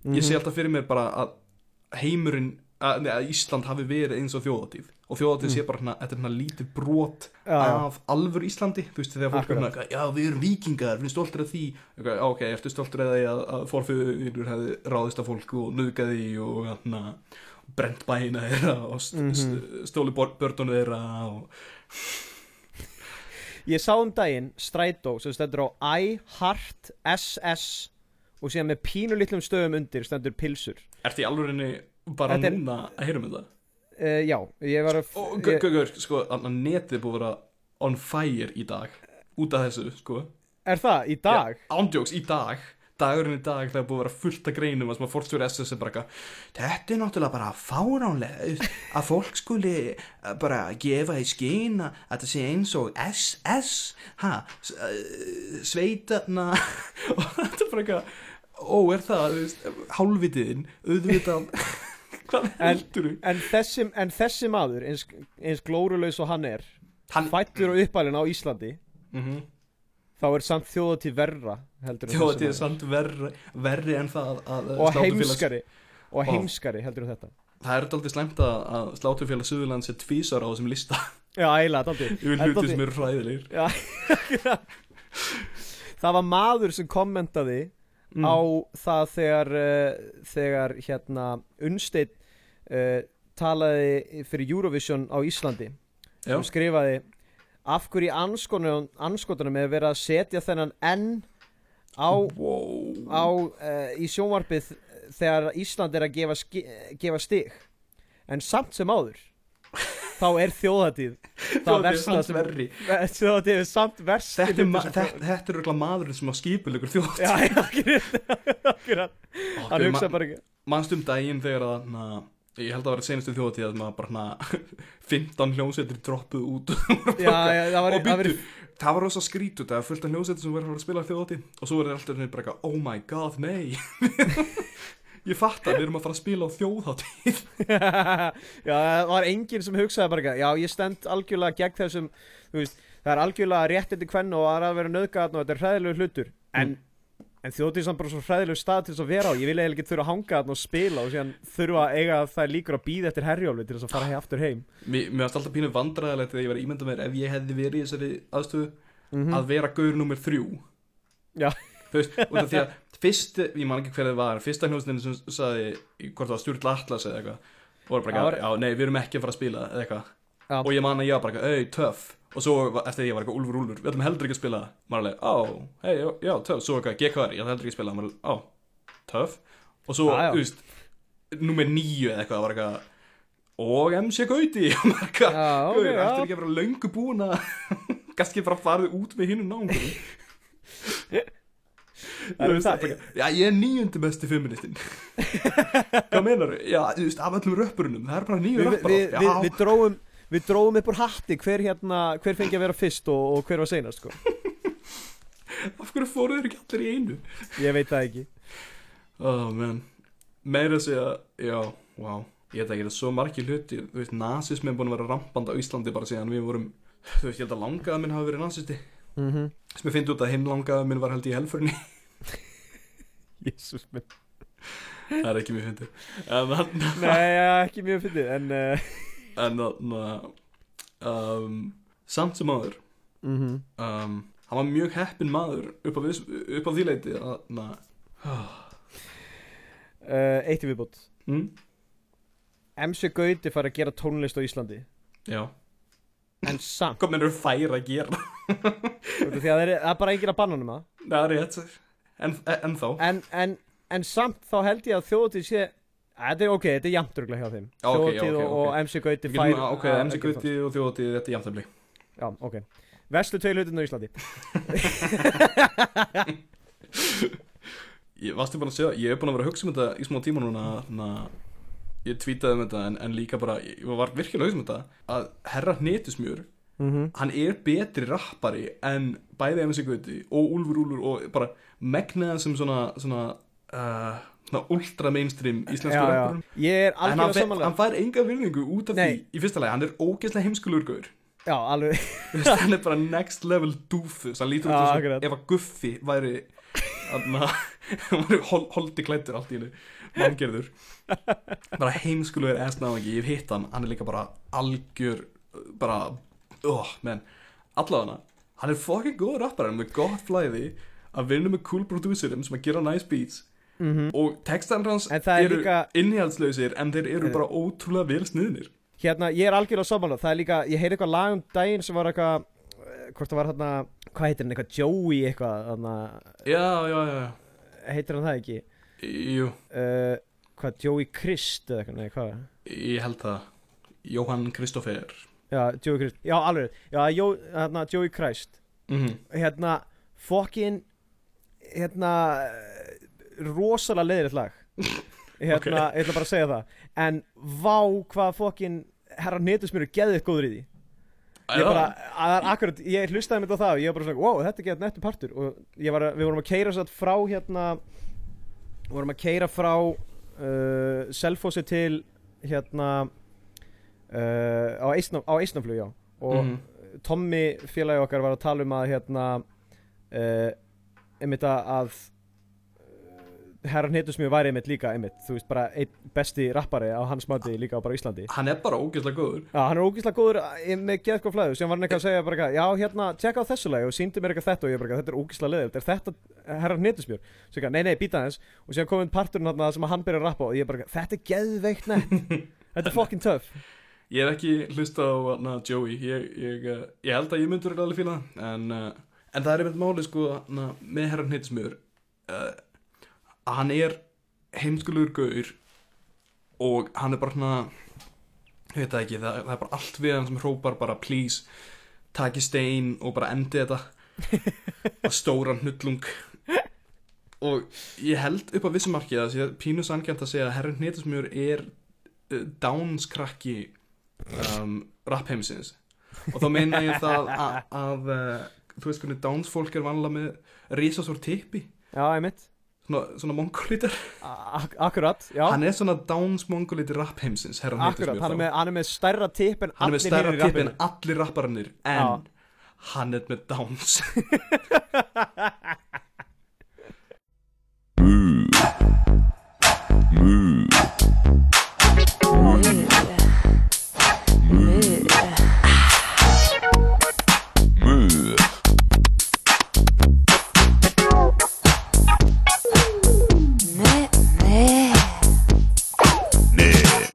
Ég Mhm. sé alltaf fyrir mér bara að heimurinn að, nei, að Ísland hafi verið eins og þjóðatíð og þjóðatíð sé bara þetta er hérna lítið brot Mm. Já, já. af alvöru Íslandi þú veist þegar fólk er hérna, já við erum vikingar við erum stoltir af því, ok, já, ok, eftir stoltir af því að, að forfyrir hefði ráðist af fólk og nöðgaði og hérna, brent bæina þeirra og st Mhm. st stóli börnunu þeirra og Ég sá um daginn Strætó sem stendur á I Heart SS og síðan með pínu litlum stöðum undir stendur pilsur ert í alvörinni bara Þetta er- núna að heyrum þetta? Uh, Já, ég var að og ég, gaugur, sko, netið er búið að vera on fire í dag. Út af þessu, sko. Er það í dag? Já, ándjóks í dag. Dagurinn í dag þegar búið að vera fullt að greinum að fórstjóri SS er bara eitthvað, þetta er náttúrulega bara fáránlega að fólk skuli eh, bara gefa í skýn að þetta sé eins og SS ha, eh, sveitarna og þetta er bara eitthvað ó, er það, þú hálfvitiðin auðvitað hvað En- heldur þú? en, þessi, en þessi maður eins, eins glórulaus og hann er Hann, fættur og uppalinn á Íslandi mm þá er samt þjóðatíð verra en þjóðatíð er samt verri, verri en það að, að og heimskari og heimskari heldur en þetta. Það er daldið slæmt að, að sláturfélag Suðurland sé tvísar á þessum lista. Já, eiginlega, daldi yfir En hluti sem eru hræðilegir. Já, það var maður sem kommentaði Mm. á það þegar uh, þegar hérna Unnsteinn uh, talaði fyrir Eurovision á Íslandi Já. sem skrifaði af hverju anskotunum, er verið að setja þennan N á, wow. á uh, í sjónvarpið þegar Ísland er að gefa, gefa stig en samt sem áður þá er þjóðatíð það Þjóðatíð er samt sem verri. þjóðatíð er samt verst þetta er, þetta, þetta er maðurinn sem á skipulegur þjóð Já, já, akkurat, akkurat. Hann hugsa bara ekki. mannst um daginn þegar að na, ég held að vera senastu þjóðatíð að maður bara na, 15 hljómsveitir droppuð út. Já, já, það var, og það var býttu, það var rosa skrítut það var fullt af hljómsveitir sem verður að spila þjóðatíð og svo er alltaf bara oh my god, nei ég fatt að við erum að fara að spila á þjóðatíð Já, það var enginn sem hugsaði bara Já, ég stend algjörlega gegn þessum veist, það er algjörlega réttindi kvenn og það er að vera nöðgat og þetta er hræðilegu hlutur. En, en þjótið samt bara svo hræðilegu stað til þess að vera á. Ég vil eiginlega ekki þurfa að hanga þarna og spila og síðan þurfa að eiga þær líkur að býða eftir herjólfi til þess að fara hér aftur heim. Mér, mér varst alltaf pínu vandræðilegt þegar ég að mm að Já. þú veist, út af því að fyrst, ég man ekki hver það var fyrsta hljómsninu sem sagði hvort það var Sturl Atlas eða eitthvað. Og bara, Já, nei, við erum ekki að fara að spila eða eitthvað. Já. og ég man að ég var bara, auð, töff. Og svo eftir því ég var eitthvað, Úlfur, Úlfur, við ætlum heldur ekki að spila. Maður alveg, á, hei, já, já, töff. Svo eitthvað, GKR, ég ætlum heldur ekki að spila. Maður alveg, á, töff. Og svo, Já, já. þú veist, nummer níu eða eitthvað, var eitthvað og MC Gauti. Og maður eitthvað, Já, ok, Gauður, já. ertu ekki að vera löngu búin að kannski bara farið út með hinn náungur Það er það. Já, ég er níundi besti feministinn Hvað menar þú? Já, þú veist, af öllum röppurunum Það er bara níu Við, röppar við, við, við dróum Við dróum upp úr hatti hver hérna, hver fengi að vera fyrst og, og hver var seinast sko. Af hverju fóruð þeir ekki allir í einu? Ég veit það ekki Oh, man Meira að segja, já, wow Ég veit ekki, það er svo margir hluti Þú veist, nasismi er búin að vera rampand á Íslandi bara síðan við vorum Þú veist, ég held að langaða minn hafi verið nasisti mm -hmm. sem ég fyndi út að hinn langaða minn var held í helfurni Jésús minn. Það er ekki mjög fyndið. Nei, ja, ekki mjög fyndið En uh, En þannig um, Samt sem áður mm -hmm. um, Hann var mjög heppin maður upp á, upp á því leiti að, na, uh, Eitt í viðbót. Mm, MC Gauti fær að gera tónlist á Íslandi. Já. En samt Hvað mennur fær að gera? Að það er, er bara enginn að banna um það Það er rétt En, en þá? En, en, en samt þá held ég að þjóðatíð sé Þetta er ok, þetta er jafntruglega hjá þeim. Já, ok, já, Þjóðatíð ok, og, ok. og MC Gauti fær að að- MC að Gutti og þjóðatíð Þetta er jafntöfli Já, ok. Vestu tvei hlutin á Íslandi. Ég varstu búin að segja Ég hef búin að vera að hugsa um þetta í smá tíma núna na, Ég tweetaði um þetta en, en líka bara Ég var virkilega að hugsa um þetta Að herra hnetusmjör mm -hmm. hann er betri rappari en bæði MC Gauti og Úlfur Úlfur og bara megnaða sem svona svona, uh, svona ultra mainstream íslensku er en hann, samanlega hann fær enga virðingu út af Nei. því í fyrsta lagi, hann er ógeðslega heimskulur gaur. Já, alveg. Hann er bara next level dúfus. Hann lítur út akkurat. og ef að Guffi væri hann hol, holdi klættur allt í hennu manngerður. Bara heimskulur eðsnaðangi, ég hef hitt hann. Hann er líka bara algjör bara, oh, menn. Allavega hann er fucking góður rappar hann er með gott flæði að vinna með cool producerum sem að gera nice beats. Mm og textan hans er eru líka- innihaldslausir en þeir eru bara ótrúlega vel sniðnir. Hérna, ég er algjörlega samanlega Það er líka, ég heyri eitthvað lag um daginn sem var eitthvað eh, Hvort það var hérna, hvað heitir hann, eitthvað Joey eitthvað Þarna, já, já, já, heitir hann það ekki? Jú. Uh, Hvað, Joey Christ eða eitthvað, nei, hvað? Ég held það. Jóhann Kristoffer Já, Joey Christ, já, alveg Já, Jó, hérna, Joey Christ. Mm Hérna, fokkin hérna rosalega leiðilegt lag. Hérna, ég ætla bara að segja það. En vá hvað fokkin herra netusmjör geðið góður í því. Ég bara, að, akkurat, ég hlustaði mitt á það og ég var bara svona, wow, þetta er ekki nettu partur. Og ég var, við vorum að keira satt frá hérna við vorum að keira frá uh, Selfossi til hérna á Eistna- á Eistnaflug, já. Og Mhm. Tommy félagi okkar var að tala um að hérna uh, einmitt að, uh, herran Hittusmjög væri einmitt líka einmitt, þú veist bara einn besti rappari á hans mati líka á bara Íslandi. Hann er bara ógeðslega góður. Já, hann er ógíslega góður eh, með geðt góð flæðu sem var hann eitthvað að segja bara já, hérna, tjekka á þessu lagi og síndi mér eitthvað þetta. Og ég bara, þetta er ógíslega leðilt er þetta herran Hittusmjör? Svo eitthvað, nei, nei, býta hans og síðan komið parturinn hann sem hann byrja að rappa og ég bara, þetta er geðveikt nett. Þetta er fucking tough Ég hef ekki hlustað á na, Joey. Ég, ég, uh, ég held að ég myndur alveg fíla en, uh, en það er einmitt máli sko na, með herran hittismjör uh, að hann er heimskulegur gaur og hann er bara svona ég veit það ekki, það, það er bara allt við hann sem hrópar bara please taki stein og bara endi þetta. Stóran hnullung. Og ég held upp á vissum markið að sé pínu sannkjæmt að segja að herran hittismjör er uh, dánskrakki um, rap heimsins og þá meina ég það að, að þú veist hvernig dánsfólk er vanlega með risasór tippi. Já, ég mitt svona, svona mongolítar akkurat, já. Hann er svona dánsmongolíti rap heimsins akkurat, hann er, með, hann er með stærra tipp en hann er með stærra tipp en allir rapparinnir en já. hann er með dáns Bú